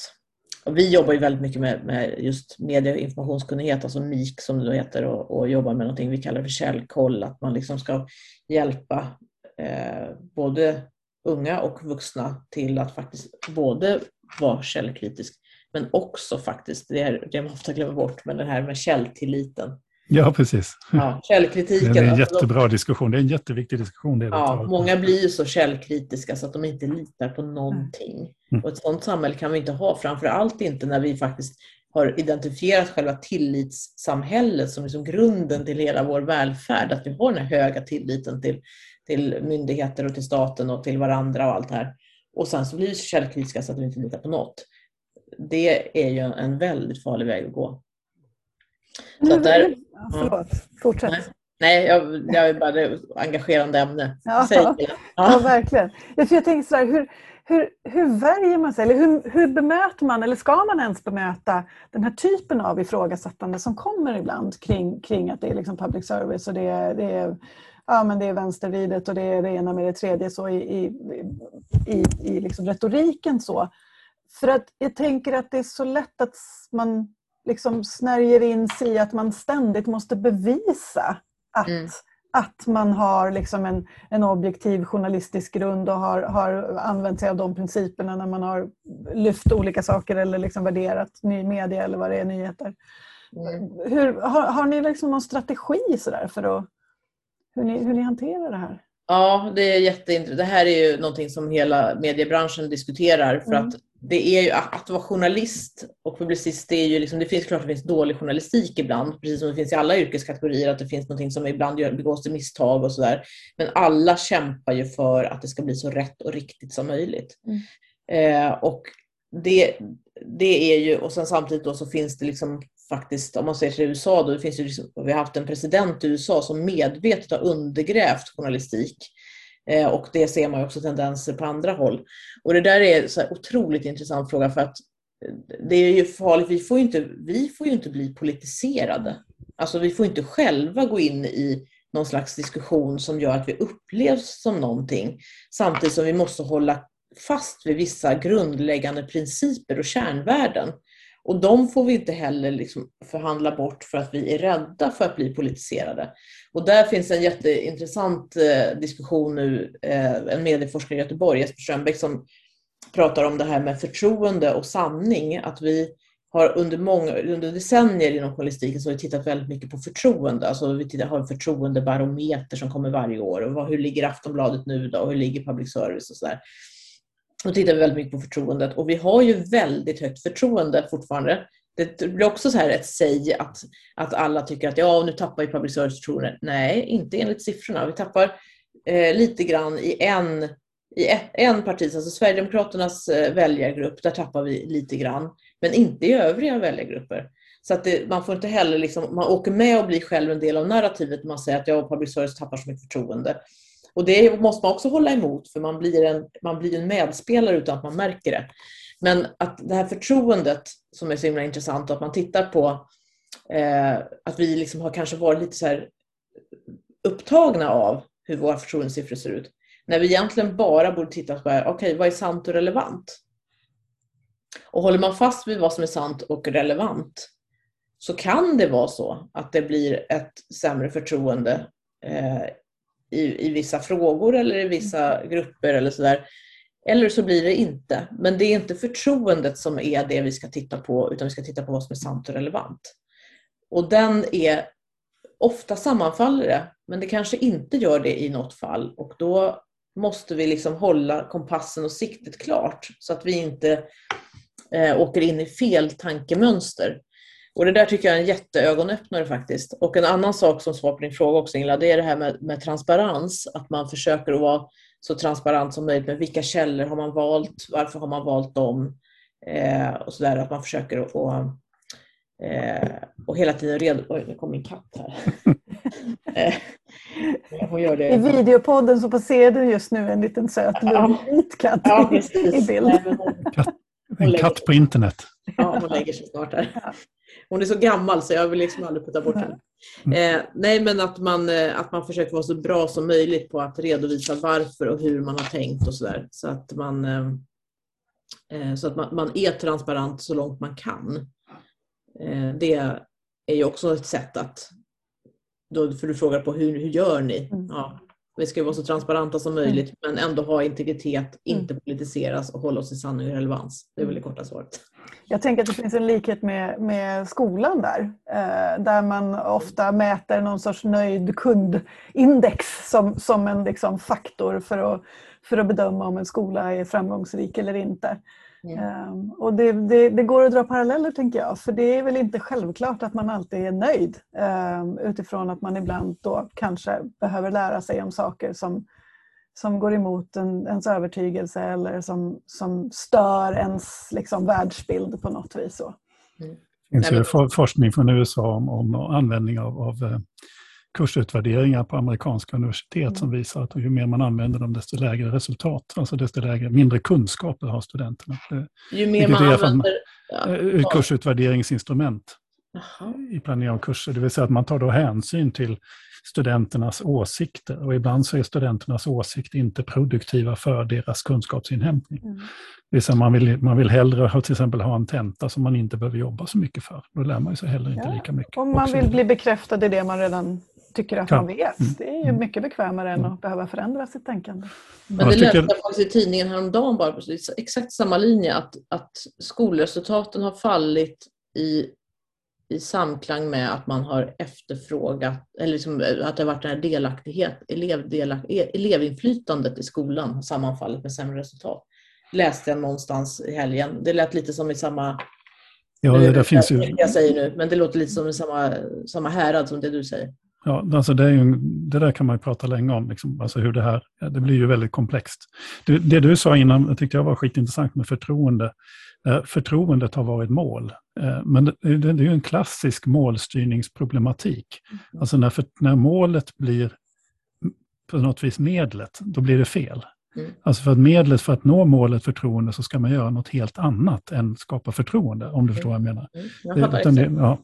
Och vi jobbar ju väldigt mycket med, med just medie och informationskunnighet, alltså MIK som det då heter, och, och jobbar med någonting vi kallar för källkoll, att man liksom ska hjälpa eh, både unga och vuxna till att faktiskt både vara källkritisk men också faktiskt, det är det man ofta glömmer bort, men det här med källtilliten. Ja, precis. Ja, källkritiken. Det är en jättebra diskussion. Det är en jätteviktig diskussion. Det ja, många blir ju så källkritiska så att de inte litar på någonting. Mm. Och ett sådant samhälle kan vi inte ha, framför allt inte när vi faktiskt har identifierat själva tillitssamhället som liksom grunden till hela vår välfärd. Att vi har den här höga tilliten till, till myndigheter och till staten och till varandra och allt det här. Och sen så blir vi så källkritiska så att vi inte litar på något det är ju en väldigt farlig väg att gå. Så att där, ja, förlåt, fortsätt. Nej, nej jag, jag är bara engagerande ämne. Ja, ja. ja. verkligen. Jag, jag tänker så här, hur, hur, hur värjer man sig? Eller hur, hur bemöter man, eller ska man ens bemöta den här typen av ifrågasättande som kommer ibland kring, kring att det är liksom public service och det är, det är ja, men det är vänstervridet och det är det ena med det tredje så i, i, i, i liksom retoriken. så. För att jag tänker att det är så lätt att man liksom snärjer in sig i att man ständigt måste bevisa att, mm. att man har liksom en, en objektiv journalistisk grund och har, har använt sig av de principerna när man har lyft olika saker eller liksom värderat ny media eller vad det är, nyheter. Mm. Hur, har, har ni liksom någon strategi så för att, hur, ni, hur ni hanterar det här? Ja, det är jätteintressant. Det här är ju någonting som hela mediebranschen diskuterar. För mm. att det är ju att vara journalist och publicist, det, är ju liksom, det finns klart att det finns dålig journalistik ibland, precis som det finns i alla yrkeskategorier, att det finns någonting som ibland gör, begås det misstag och sådär. Men alla kämpar ju för att det ska bli så rätt och riktigt som möjligt. Mm. Eh, och det, det är ju, och sen samtidigt då så finns det liksom faktiskt, om man ser till USA, då det finns ju liksom, vi har haft en president i USA som medvetet har undergrävt journalistik. Eh, och det ser man också tendenser på andra håll. Och det där är en otroligt intressant fråga för att eh, det är ju farligt, vi får ju inte, vi får ju inte bli politiserade. Alltså vi får inte själva gå in i någon slags diskussion som gör att vi upplevs som någonting. Samtidigt som vi måste hålla fast vid vissa grundläggande principer och kärnvärden. Och de får vi inte heller liksom förhandla bort för att vi är rädda för att bli politiserade. Och där finns en jätteintressant eh, diskussion nu, eh, en medieforskare i Göteborg, Jesper Strömbäck, som pratar om det här med förtroende och sanning. Att vi har under, många, under decennier inom journalistiken så har vi tittat väldigt mycket på förtroende. Alltså vi tittar, har en förtroendebarometer som kommer varje år. Och vad, hur ligger Aftonbladet nu då? Och hur ligger public service och sådär. Då tittar vi väldigt mycket på förtroendet och vi har ju väldigt högt förtroende fortfarande. Det blir också så här ett säg att, att alla tycker att ja, nu tappar ju public service förtroende. Nej, inte enligt siffrorna. Vi tappar eh, lite grann i en, i ett, en parti, alltså Sverigedemokraternas eh, väljargrupp, där tappar vi lite grann. Men inte i övriga väljargrupper. Så att det, man får inte heller liksom, man åker med och blir själv en del av narrativet när man säger att ja, public service tappar så mycket förtroende. Och det måste man också hålla emot för man blir en, man blir en medspelare utan att man märker det. Men att det här förtroendet som är så himla intressant och att man tittar på eh, att vi liksom har kanske varit lite så här upptagna av hur våra förtroendesiffror ser ut. När vi egentligen bara borde titta på okay, vad är sant och relevant? Och håller man fast vid vad som är sant och relevant så kan det vara så att det blir ett sämre förtroende eh, i, i vissa frågor eller i vissa mm. grupper eller sådär. Eller så blir det inte. Men det är inte förtroendet som är det vi ska titta på utan vi ska titta på vad som är sant och relevant. Och den är, ofta sammanfaller det, men det kanske inte gör det i något fall och då måste vi liksom hålla kompassen och siktet klart så att vi inte eh, åker in i fel tankemönster. Och det där tycker jag är en jätteögonöppnare faktiskt. Och en annan sak som svar på din fråga också Ingela, det är det här med, med transparens. Att man försöker att vara så transparent som möjligt med vilka källor har man valt, varför har man valt dem eh, och sådär. Att man försöker att få eh, och hela tiden redo... Oj, nu kom min katt här. Eh, hon gör det. I videopodden så passerar du just nu en liten söt ja. vit katt ja, i bild. Nej, hon, katt, en katt på internet. Ja, hon lägger sig snart här. Hon är så gammal så jag vill liksom aldrig putta bort henne. Mm. Eh, nej, men att man, eh, att man försöker vara så bra som möjligt på att redovisa varför och hur man har tänkt och sådär. Så att man, eh, eh, så att man, man, är transparent så långt man kan. Eh, det är ju också ett sätt att, då, för du frågar på hur, hur gör ni? Mm. Ja, vi ska vara så transparenta som möjligt mm. men ändå ha integritet, inte politiseras och hålla oss i sanning och relevans. Det är väl det korta svaret. Jag tänker att det finns en likhet med, med skolan där. Eh, där man ofta mäter någon sorts nöjd kundindex som, som en liksom, faktor för att, för att bedöma om en skola är framgångsrik eller inte. Mm. och det, det, det, går att dra paralleller tänker jag, för det är väl inte självklart att man alltid är nöjd um, utifrån att man ibland då kanske behöver lära sig om saker som, som går emot en, ens övertygelse eller som, som stör ens liksom, världsbild på något vis. Så. Mm. Det finns ju forskning från USA om, om användning av, av eh, kursutvärderingar på amerikanska universitet mm. som visar att ju mer man använder dem desto lägre resultat, alltså desto lägre, mindre kunskaper har studenterna. Ju mer man använder... Ja, eh, kursutvärderingsinstrument Aha. i planering av kurser, det vill säga att man tar då hänsyn till studenternas åsikter och ibland så är studenternas åsikter inte produktiva för deras kunskapsinhämtning. Mm. Det vill säga man vill, man vill hellre till exempel ha en tenta som man inte behöver jobba så mycket för. Då lär man sig heller inte ja. lika mycket. Om man vill bli bekräftad i det man redan tycker att man vet. Mm. Det är ju mm. mycket bekvämare än att behöva förändra sitt tänkande. Men det läste jag faktiskt i tidningen häromdagen, bara exakt samma linje, att, att skolresultaten har fallit i i samklang med att man har efterfrågat, eller liksom, att det har varit den här delaktighet, elevdelak, e, elevinflytandet i skolan har sammanfallit med sämre resultat. Läste jag någonstans i helgen. Det lät lite som i samma Ja, det där finns ju... Jag säger nu, men det låter lite som i samma, samma härad som det du säger. Ja, alltså det, ju, det där kan man ju prata länge om, liksom, alltså hur det här, det blir ju väldigt komplext. Det, det du sa innan tyckte jag var skitintressant med förtroende. Eh, förtroendet har varit mål, eh, men det, det, är ju en klassisk målstyrningsproblematik. Mm. Alltså när, för, när målet blir på något vis medlet, då blir det fel. Mm. Alltså för att medlet för att nå målet förtroende så ska man göra något helt annat än skapa förtroende, om du förstår vad jag menar. Mm. Jag det, ja.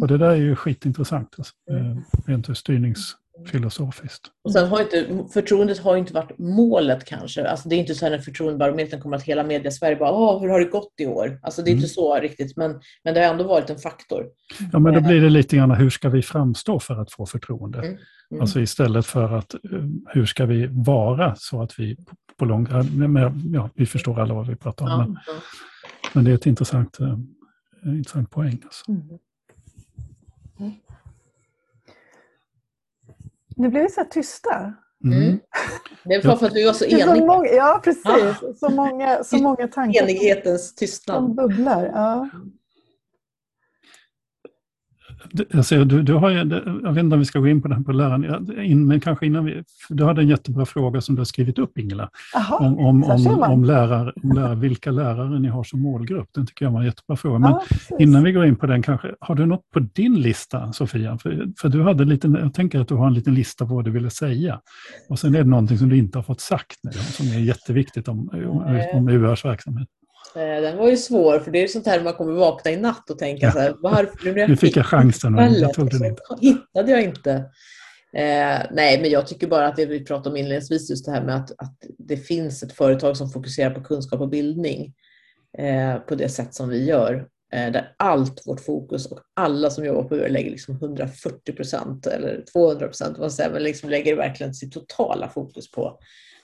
Och det där är ju skitintressant, alltså, mm. Eh, rent styrningsfilosofiskt. Och sen har inte, förtroendet har inte varit målet kanske. Alltså det är inte så här när förtroendebarometern kommer att hela media Sverige bara Åh, hur har det gått i år? Alltså det är mm. inte så riktigt, men, men det har ändå varit en faktor. Ja, men då blir det lite grann hur ska vi framstå för att få förtroende? Mm. Mm. Alltså istället för att eh, hur ska vi vara så att vi på lång... Ja, vi förstår alla vad vi pratar om. Ja, men, ja. men, det är ett intressant, intressant poäng. Alltså. Mm. mm. Nu blev vi så här tysta. Mm. mm. Det var för att vi var så eniga. Så många, ja, precis. Ah. Så, många, så många tankar. Enighetens tystnad. Som bubblar. Ja. Alltså, du, du har, jag vet inte om vi ska gå in på det här på läraren, men kanske innan vi... Du hade en jättebra fråga som du har skrivit upp, Ingela. Aha, om, om, om, om, lärare, om lärare, vilka lärare ni har som målgrupp. Den tycker jag var en jättebra fråga. Men ja, innan vi går in på den, kanske, har du något på din lista, Sofia? För, för du hade lite, jag tänker att du har en liten lista på vad du ville säga. Och sen är det någonting som du inte har fått sagt nu, som är jätteviktigt om, om, om URs verksamhet. Eh, den var ju svår, för det är sånt här man kommer vakna i natt och tänka ja. så här, varför? Nu fick jag chansen och jag tog den inte. hittade jag inte. Eh, nej, men jag tycker bara att det vi pratade om inledningsvis, just det här med att, att det finns ett företag som fokuserar på kunskap och bildning eh, på det sätt som vi gör. Eh, där allt vårt fokus och alla som jobbar på UR lägger liksom 140 procent eller 200 procent, men liksom lägger verkligen sitt totala fokus på,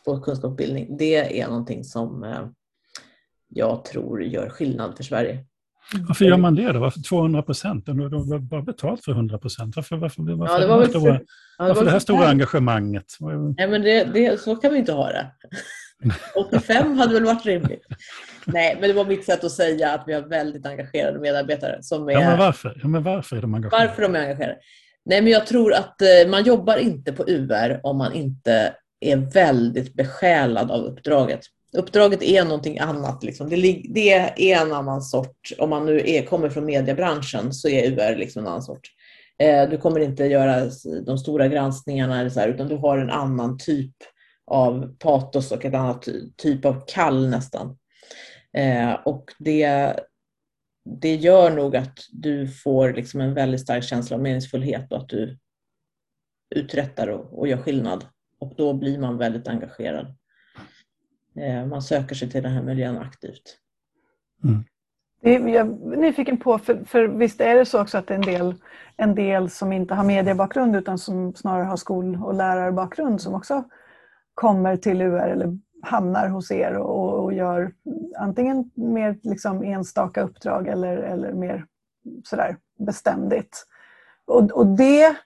på kunskap och bildning. Det är någonting som eh, jag tror gör skillnad för Sverige. Varför gör man det då? Varför 200 procent? De har bara betalt för 100 procent. Varför, varför, varför, ja, det, var stora, för, ja, varför det här stora engagemanget? Nej, men det, det, så kan vi inte ha det. 85 hade väl varit rimligt. Nej, men det var mitt sätt att säga att vi har väldigt engagerade medarbetare. Som är, ja, men varför? Ja, men varför är de engagerade? Varför de är engagerade? Nej, men jag tror att eh, man jobbar inte på UR om man inte är väldigt besjälad av uppdraget. Uppdraget är någonting annat. Liksom. Det, det, är en annan sort. Om man nu är, kommer från mediebranschen så är UR liksom en annan sort. Eh, du kommer inte göra de stora granskningarna eller så här, utan du har en annan typ av patos och ett annat typ av kall nästan. Eh, och det, det gör nog att du får liksom en väldigt stark känsla av meningsfullhet och att du uträttar och, och gör skillnad. Och då blir man väldigt engagerad. Eh, man söker sig till den här miljön aktivt. Mm. Jag är nyfiken på, för, för visst är det så också att det är en del, en del som inte har mediebakgrund utan som snarare har skol och lärarbakgrund som också kommer till UR eller hamnar hos er och, och gör antingen mer liksom enstaka uppdrag eller, eller mer sådär beständigt. Och, och det,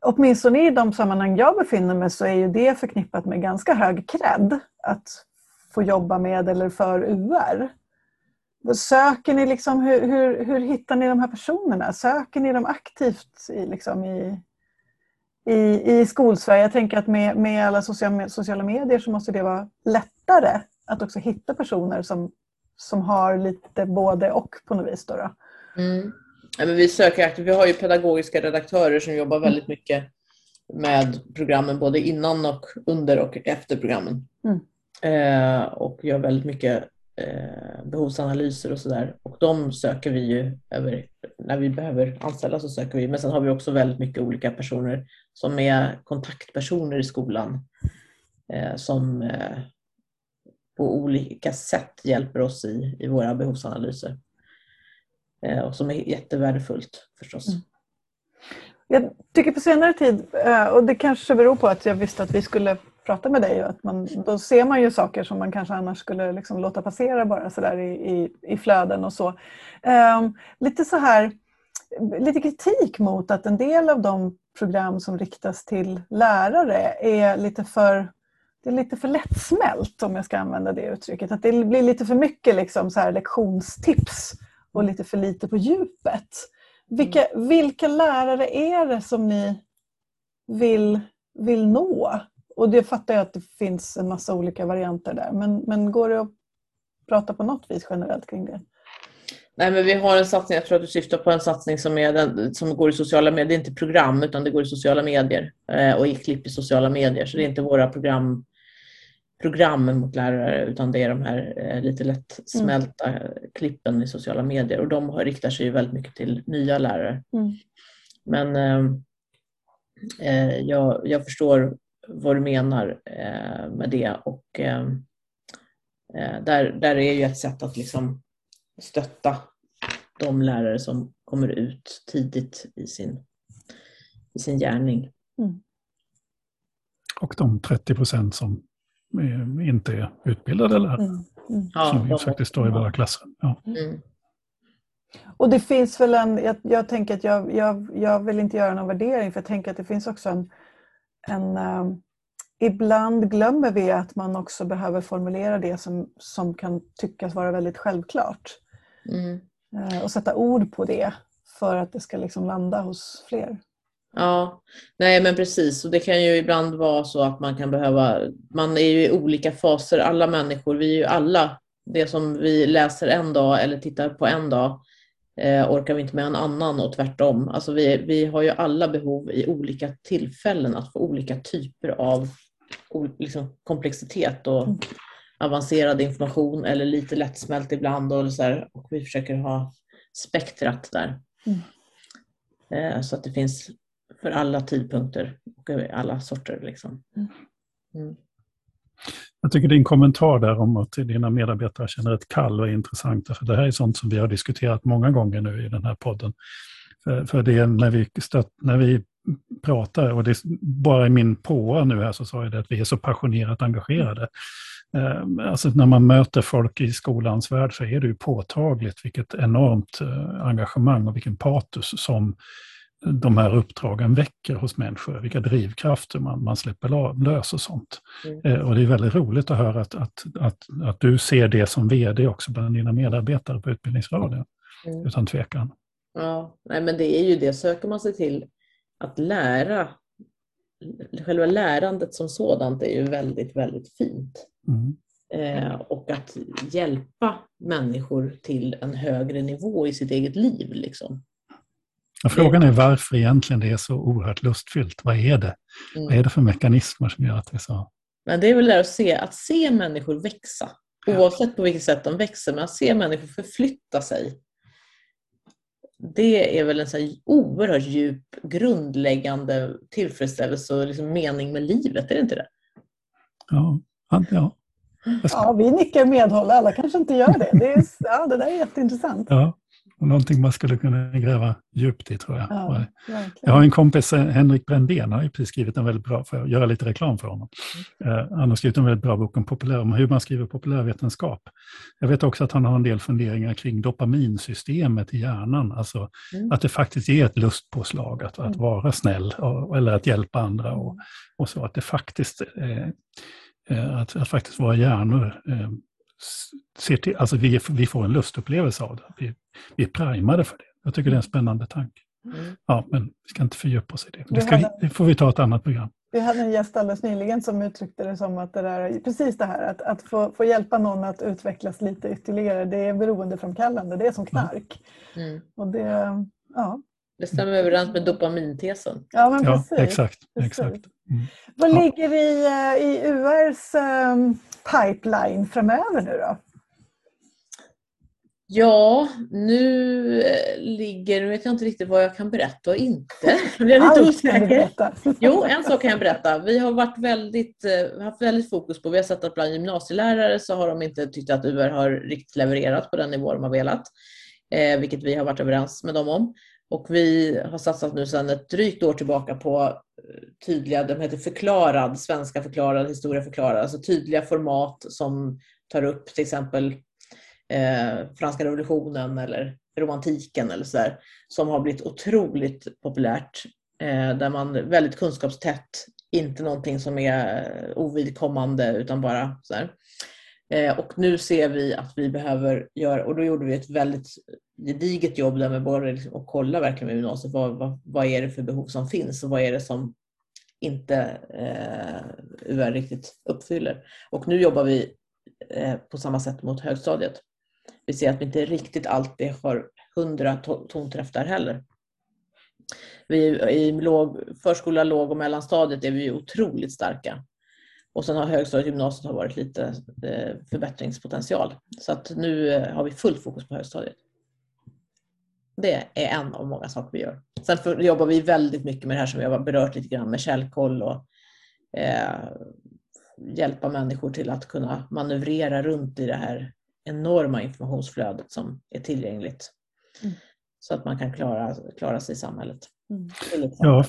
åtminstone i de sammanhang jag befinner mig så är ju det förknippat med ganska hög cred. Att få jobba med eller för UR? Söker ni liksom, hur, hur, hur hittar ni de här personerna? Söker ni dem aktivt i, liksom i, i, i skolsverige? Jag tänker att med, med alla sociala, sociala medier så måste det vara lättare att också hitta personer som, som har lite både och på något vis. Då, då. Mm. Ja, men vi söker aktivt. Vi har ju pedagogiska redaktörer som jobbar väldigt mycket med programmen både innan och under och efter programmen. Mm. Eh, och gör väldigt mycket eh, behovsanalyser och sådär. Och de söker vi ju över, när vi behöver anställa så söker vi. Men sen har vi också väldigt mycket olika personer som är kontaktpersoner i skolan eh, som eh, på olika sätt hjälper oss i, i våra behovsanalyser. Eh, och som är jättevärdefullt förstås. Mm. Jag tycker på senare tid, eh, och det kanske beror på att jag visste att vi skulle pratar med dig. Att man, då ser man ju saker som man kanske annars skulle liksom låta passera bara sådär i, i, i flöden och så. Um, lite så här, lite kritik mot att en del av de program som riktas till lärare är lite för det är lite för lättsmält om jag ska använda det uttrycket. Att det blir lite för mycket liksom så här lektionstips och lite för lite på djupet. Vilka, vilka lärare är det som ni vill, vill nå? Och det fattar jag att det finns en massa olika varianter där. Men, men går det att prata på något vis generellt kring det? Nej, men vi har en satsning, jag tror att du syftar på en satsning som, är den, som går i sociala medier. Det är inte program, utan det går i sociala medier eh, och i klipp i sociala medier. Så det är inte våra program, program mot lärare, utan det är de här eh, lite lätt smälta mm. klippen i sociala medier. Och de riktar sig ju väldigt mycket till nya lärare. Mm. Men eh, eh, jag, jag, förstår vad du menar eh, med det. Och eh, eh, där, där är ju ett sätt att liksom stötta de lärare som kommer ut tidigt i sin, i sin gärning. Mm. Och de 30 procent som inte är utbildade lärare. Mm. Mm. Som ja, faktiskt står i våra klasser. Ja. Mm. Och det finns väl en, jag, jag tänker att jag, jag, jag vill inte göra någon värdering för jag tänker att det finns också en, en um, ibland glömmer vi att man också behöver formulera det som, som kan tyckas vara väldigt självklart. Mm. Uh, och sätta ord på det för att det ska liksom landa hos fler. Ja, nej men precis. Och det kan ju ibland vara så att man kan behöva, man är ju i olika faser, alla människor, vi är ju alla, det som vi läser en dag eller tittar på en dag eh, orkar vi inte med en annan och tvärtom. Alltså vi, vi har ju alla behov i olika tillfällen att få olika typer av liksom, komplexitet och mm. avancerad information eller lite lättsmält ibland och, så här, och vi försöker ha spektrat där. Mm. Eh, så att det finns för alla tidpunkter och alla sorter. Liksom. Mm. Jag tycker din kommentar där om att dina medarbetare känner ett kall och är intressant. För det här är sånt som vi har diskuterat många gånger nu i den här podden. För, för det är när vi, stött, när vi pratar, och det är bara i min påa nu här så sa jag det att vi är så passionerat engagerade. Ehm, alltså när man möter folk i skolans värld så är det ju påtagligt vilket enormt eh, engagemang och vilken patos som de här uppdragen väcker hos människor, vilka drivkrafter man, man släpper lös och sånt. Mm. Eh, och det är väldigt roligt att höra att, att, att, att du ser det som vd också bland dina medarbetare på Utbildningsradion, mm. utan tvekan. Ja, nej, men det är ju det, söker man sig till att lära, själva lärandet som sådant är ju väldigt, väldigt fint. Mm. Eh, och att hjälpa människor till en högre nivå i sitt eget liv. Liksom. Ja, frågan är varför egentligen det är så oerhört lustfyllt. Vad är det? Mm. Vad är det för mekanismer som gör att det är så? Men det är väl det att se, att se människor växa. Oavsett på vilket sätt de växer, men att se människor förflytta sig. Det är väl en så oerhört djup, grundläggande tillfredsställelse och liksom mening med livet, är det inte det? Ja, ja. Ja, vi nickar medhåll. Alla kanske inte gör det. Det, är, ja, det där är jätteintressant. Ja. Och någonting man skulle kunna gräva djupt i tror jag. Ja, jag har en kompis, eh, Henrik Brändén, har precis skrivit en väldigt bra, för att göra lite reklam för honom. Mm. Uh, han har skrivit en väldigt bra bok om, populär, om hur man skriver populärvetenskap. Jag vet också att han har en del funderingar kring dopaminsystemet i hjärnan, alltså mm. att det faktiskt är ett lustpåslag att, att mm. vara snäll och, eller att hjälpa andra och, mm. och så, att det faktiskt eh, att, att faktiskt våra hjärnor eh, ser till, alltså vi, vi får en lustupplevelse av det. Vi, vi är primade för det. Jag tycker det är en spännande tanke. Mm. Ja, men vi ska inte fördjupa oss i det. Det, ska, det, får vi ta ett annat program. Vi hade en gäst alldeles nyligen som uttryckte det som att det där, precis det här att, att få, få hjälpa någon att utvecklas lite ytterligare, det är beroendeframkallande, det är som knark. Mm. Och det, ja. det stämmer överens med dopamintesen. Ja, men precis. Ja, exakt. exakt. Mm. Vad ja. ligger i, eh, i URs um, pipeline framöver nu då? Ja, nu eh, ligger, nu vet jag inte riktigt vad jag kan berätta och inte. Jag är lite osäker. Jo, en sak kan jag berätta. Vi har varit väldigt, eh, haft väldigt fokus på, vi har sett att bland gymnasielärare så har de inte tyckt att UR har riktigt levererat på den nivå de har velat. Eh, vilket vi har varit överens med dem om. Och vi har satsat nu sedan ett drygt år tillbaka på eh, tydliga, de heter förklarad, svenska förklarad, historia förklarad, alltså tydliga format som tar upp till exempel eh, franska revolutionen eller romantiken eller så där, som har blivit otroligt populärt. Eh, där man väldigt kunskapstätt, inte någonting som är ovidkommande utan bara sådär. Eh, och nu ser vi att vi behöver göra, och då gjorde vi ett väldigt gediget jobb där med både liksom, att kolla verkligen med gymnasiet, vad, vad, vad är det för behov som finns och vad är det som inte eh, UR riktigt uppfyller. Och nu jobbar vi eh, på samma sätt mot högstadiet. Vi ser att vi inte riktigt alltid har hundra tonträff där heller. Vi, I låg, förskola, låg och mellanstadiet är vi otroligt starka. Och sen har högstadiet och gymnasiet har varit lite eh, förbättringspotential. Så att nu eh, har vi fullt fokus på högstadiet. Det är en av många saker vi gör. Sen för, jobbar vi väldigt mycket med det här som vi har berört lite grann med källkoll och eh, hjälpa människor till att kunna manövrera runt i det här enorma informationsflödet som är tillgängligt. Mm. Så att man kan klara, klara sig i samhället. Mm. Ja,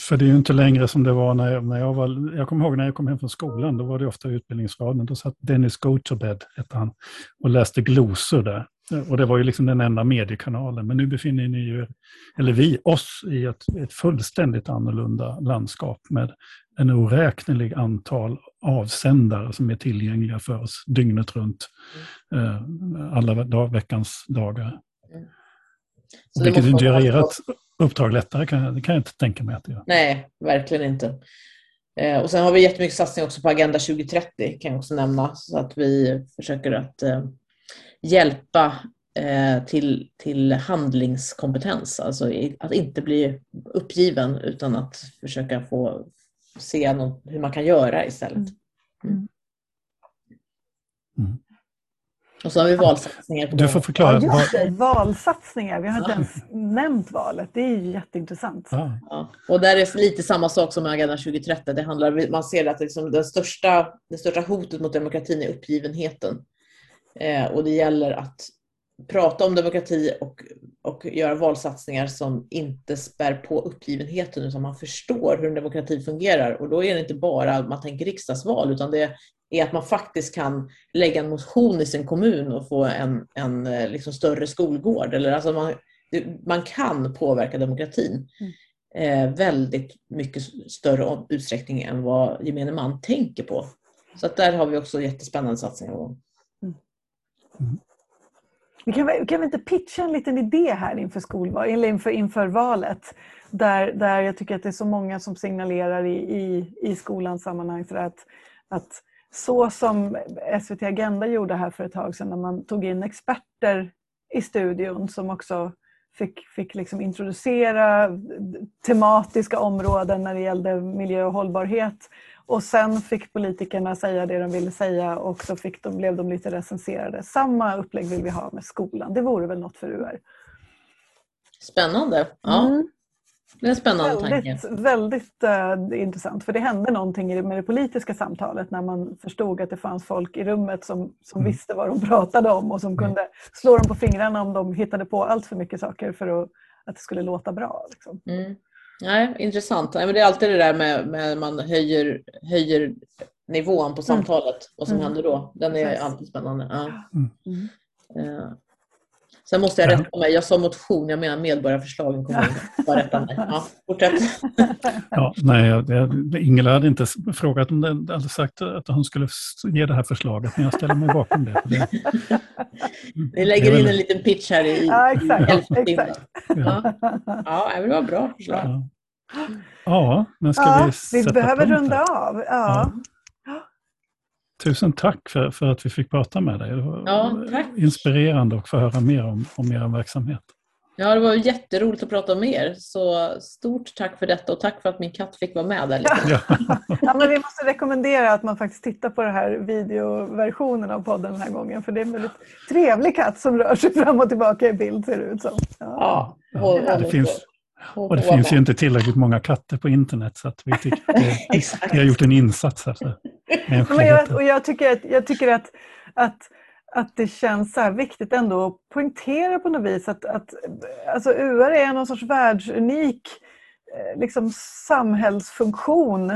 för det är ju inte längre som det var när jag, när jag var... Jag kommer ihåg när jag kom hem från skolan, då var det ofta Utbildningsradion. Då satt Dennis Gotobed, hette han, och läste glosor där. Och det var ju liksom den enda mediekanalen. Men nu befinner ni ju, eller vi, oss i ett, ett fullständigt annorlunda landskap med en oräknelig antal avsändare som är tillgängliga för oss dygnet runt. Eh, alla dag, veckans dagar. Mm. Vilket inte gör ert uppdrag lättare, kan, det kan jag inte tänka mig att det gör. Nej, verkligen inte. Eh, och sen har vi jättemycket satsning också på Agenda 2030, kan jag också nämna, så att vi försöker att eh, hjälpa eh, till, till handlingskompetens, alltså att inte bli uppgiven utan att försöka få se något, hur man kan göra istället. Mm. mm. Mm. Och så har vi valsatsningar. På du får förklara. Ja, just det, valsatsningar. Vi har inte ens nämnt valet. Det är ju jätteintressant. Ja. Och där är lite samma sak som med Agenda 2030. Det handlar, man ser att liksom det, största, det största hotet mot demokratin är uppgivenheten. Eh, och det gäller att prata om demokrati och, och göra valsatsningar som inte spär på uppgivenheten utan man förstår hur en demokrati fungerar. Och då är det inte bara att man tänker riksdagsval utan det är att man faktiskt kan lägga en motion i sin kommun och få en, en eh, liksom större skolgård. Eller alltså man, man kan påverka demokratin mm. eh, väldigt mycket större utsträckning än vad gemene man tänker på. Så att där har vi också jättespännande satsningar. Mm. Mm. Vi kan, kan vi inte pitcha en liten idé här inför, skolval, eller inför, inför valet? Där, där jag tycker att det är så många som signalerar i, i, i skolans sammanhang för att, att så som SVT Agenda gjorde här för ett tag sedan när man tog in experter i studion som också fick, fick liksom introducera tematiska områden när det gällde miljö och hållbarhet. Och sen fick politikerna säga det de ville säga och så fick de, blev de lite recenserade. Samma upplägg vill vi ha med skolan. Det vore väl något för UR? Spännande. Ja. Mm. Det är en spännande väldigt, tanke. Väldigt uh, intressant, för det hände någonting med det politiska samtalet när man förstod att det fanns folk i rummet som, som mm. visste vad de pratade om och som mm. kunde slå dem på fingrarna om de hittade på allt för mycket saker för att, att det skulle låta bra. Liksom. Mm. Nej, intressant. Nej, men det är alltid det där med, med man höjer, höjer nivån på mm. samtalet, vad som mm. händer då. Den är alltid spännande. Ja. Mm. Sen måste jag rätta mig. Jag sa motion, jag menar medborgarförslagen. Kommer bara rätta mig. Ja, fortsätt. Ja, nej, Ingela hade inte frågat om det, hade sagt att hon skulle ge det här förslaget, men jag ställer mig bakom det. det Ni lägger in en liten pitch här i Ja, exakt. exakt. Ja. Ja. ja, det var bra förslag. Ja, ja men ska ja, vi sätta Vi behöver runda av. Ja. Tusen tack för, för att vi fick prata med dig. Det var ja, tack. inspirerande att få höra mer om, om er verksamhet. Ja, det var jätteroligt att prata med er. Så stort tack för detta och tack för att min katt fick vara med där lite. Ja. ja, men vi måste rekommendera att man faktiskt tittar på den här videoversionen av podden den här gången. För det är en väldigt trevlig katt som rör sig fram och tillbaka i bild ser det ut som. Ja. ja. Och, det finns, och det finns ju inte tillräckligt många katter på internet så att vi, tycker, vi, vi har gjort en insats här. Så. Men jag, och jag tycker att, jag tycker att, att, att det känns så viktigt ändå att poängtera på något vis att, att alltså UR är någon sorts världsunik eh, liksom, samhällsfunktion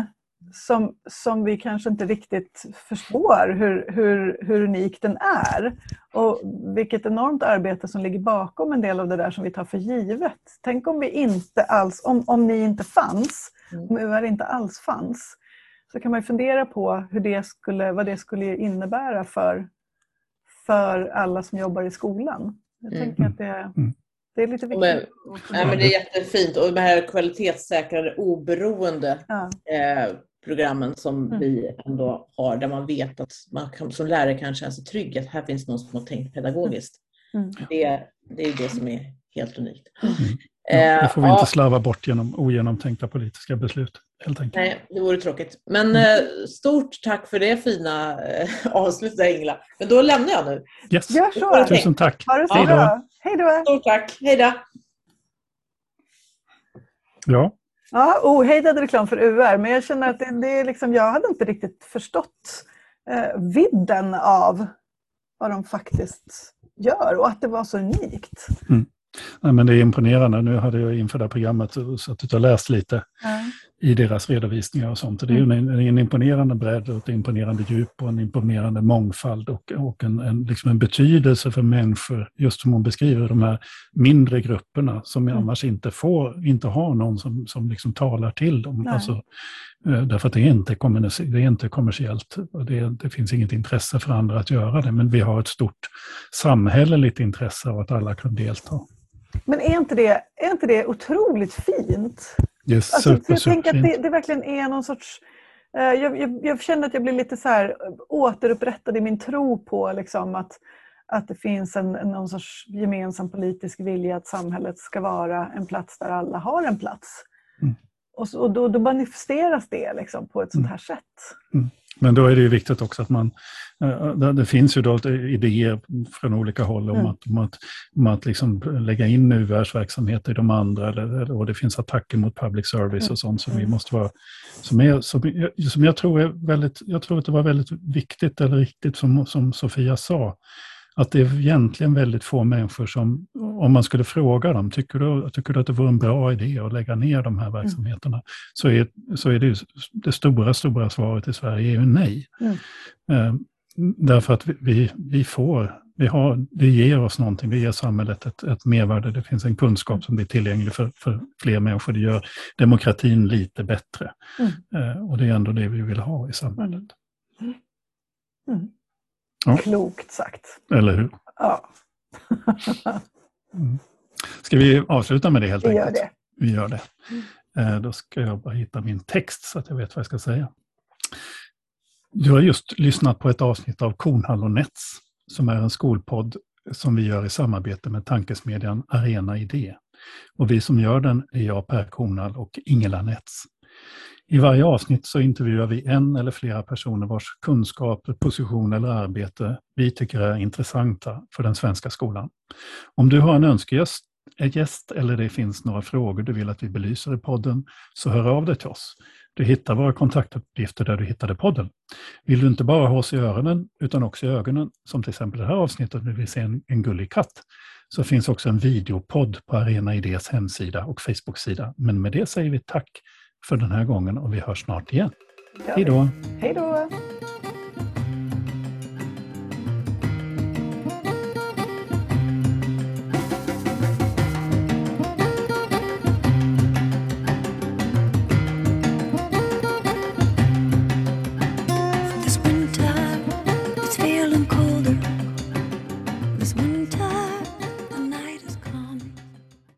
som, som vi kanske inte riktigt förstår hur, hur, hur unik den är. Och vilket enormt arbete som ligger bakom en del av det där som vi tar för givet. Tänk om vi inte alls, om, om ni inte fanns, mm. om UR inte alls fanns, så kan man fundera på hur det skulle, vad det skulle innebära för, för alla som jobbar i skolan. Jag mm. tänker att det, mm. det är lite viktigt. Men, nej, men det är jättefint och det här kvalitetssäkrade oberoende ja. eh, programmen som mm. vi ändå har där man vet att man kan, som lärare kan känna sig trygg att här finns någon som har tänkt pedagogiskt. Mm. Det, det är det som är helt unikt. Mm. Ja, det får vi inte slarva bort genom ogenomtänkta politiska beslut. Helt enkelt. Nej, det vore tråkigt. Men mm. stort tack för det fina eh, avslutet Ingela. Men då lämnar jag nu. Yes. Gör så. Tusen tack. Ha det så Hej då. Hej då. Stort tack. Hej då. Ja. Ja, ohejdad reklam för UR, men jag känner att det, det är liksom, jag hade inte riktigt förstått eh, vidden av vad de faktiskt gör och att det var så unikt. Mm. Nej, men det är imponerande. Nu hade jag inför det här programmet suttit och läst lite mm. I deras redovisningar och sånt. det är mm. en, en, imponerande bredd och ett imponerande djup och en imponerande mångfald och, och en, en, liksom en betydelse för människor, just som hon beskriver, de här mindre grupperna som mm. annars inte får, inte har någon som, som liksom talar till dem. Alltså, eh, därför att det är inte, det är inte kommersiellt. Det, det finns inget intresse för andra att göra det, men vi har ett stort samhälleligt intresse av att alla kan delta. Men är inte det, är inte det otroligt fint? Yes, alltså, super, jag tänker att det, det, verkligen är någon sorts... Eh, jag, jag, jag, känner att jag blir lite så här återupprättad i min tro på liksom, att, att det finns en, någon sorts gemensam politisk vilja att samhället ska vara en plats där alla har en plats. Mm. Och, så, och då, då, manifesteras det liksom, på ett sånt mm. här sätt. Mm. Men då är det ju viktigt också att man, eh, det finns ju då idéer från olika håll om mm. att, om att, om att liksom lägga in URs verksamhet i de andra, och det finns attacker mot public service och sånt som vi mm. måste vara, som, är, som, som jag tror är väldigt, jag tror att det var väldigt viktigt eller riktigt som, som Sofia sa, att det är egentligen väldigt få människor som, om man skulle fråga dem, tycker du, tycker du att det vore en bra idé att lägga ner de här mm. verksamheterna? Mm. Så, är, så är det, det stora, stora svaret i Sverige är ju nej. Mm. Eh, därför att vi, vi, vi, får, vi har, det ger oss någonting, det ger samhället ett, ett mervärde, det finns en kunskap som blir tillgänglig för, för fler människor, det gör demokratin lite bättre. Mm. Eh, och det är ändå det vi vill ha i samhället. Ja. Klokt sagt. Eller hur? Ja. mm. Ska vi avsluta med det helt vi enkelt? Gör det. Vi gör det. Mm. Eh, då ska jag bara hitta min text så att jag vet vad jag ska säga. Du har just lyssnat på ett avsnitt av Kornhall och Nets som är en skolpodd som vi gör i samarbete med tankesmedjan Arena Idé. Och vi som gör den är jag, Per Kornhall och Ingela Nets. I varje avsnitt så intervjuar vi en eller flera personer vars kunskaper, position eller arbete vi tycker är intressanta för den svenska skolan. Om du har en önskegäst gäst eller det finns några frågor du vill att vi belyser i podden, så hör av dig till oss. Du hittar våra kontaktuppgifter där du hittade podden. Vill du inte bara ha oss i öronen, utan också i ögonen, som till exempel det här avsnittet när vi ser en, en gullig katt, så finns också en videopodd på Arena Idés hemsida och Facebook-sida. Men med det säger vi tack för den här gången och vi hörs snart igen. Hej då! Hej då!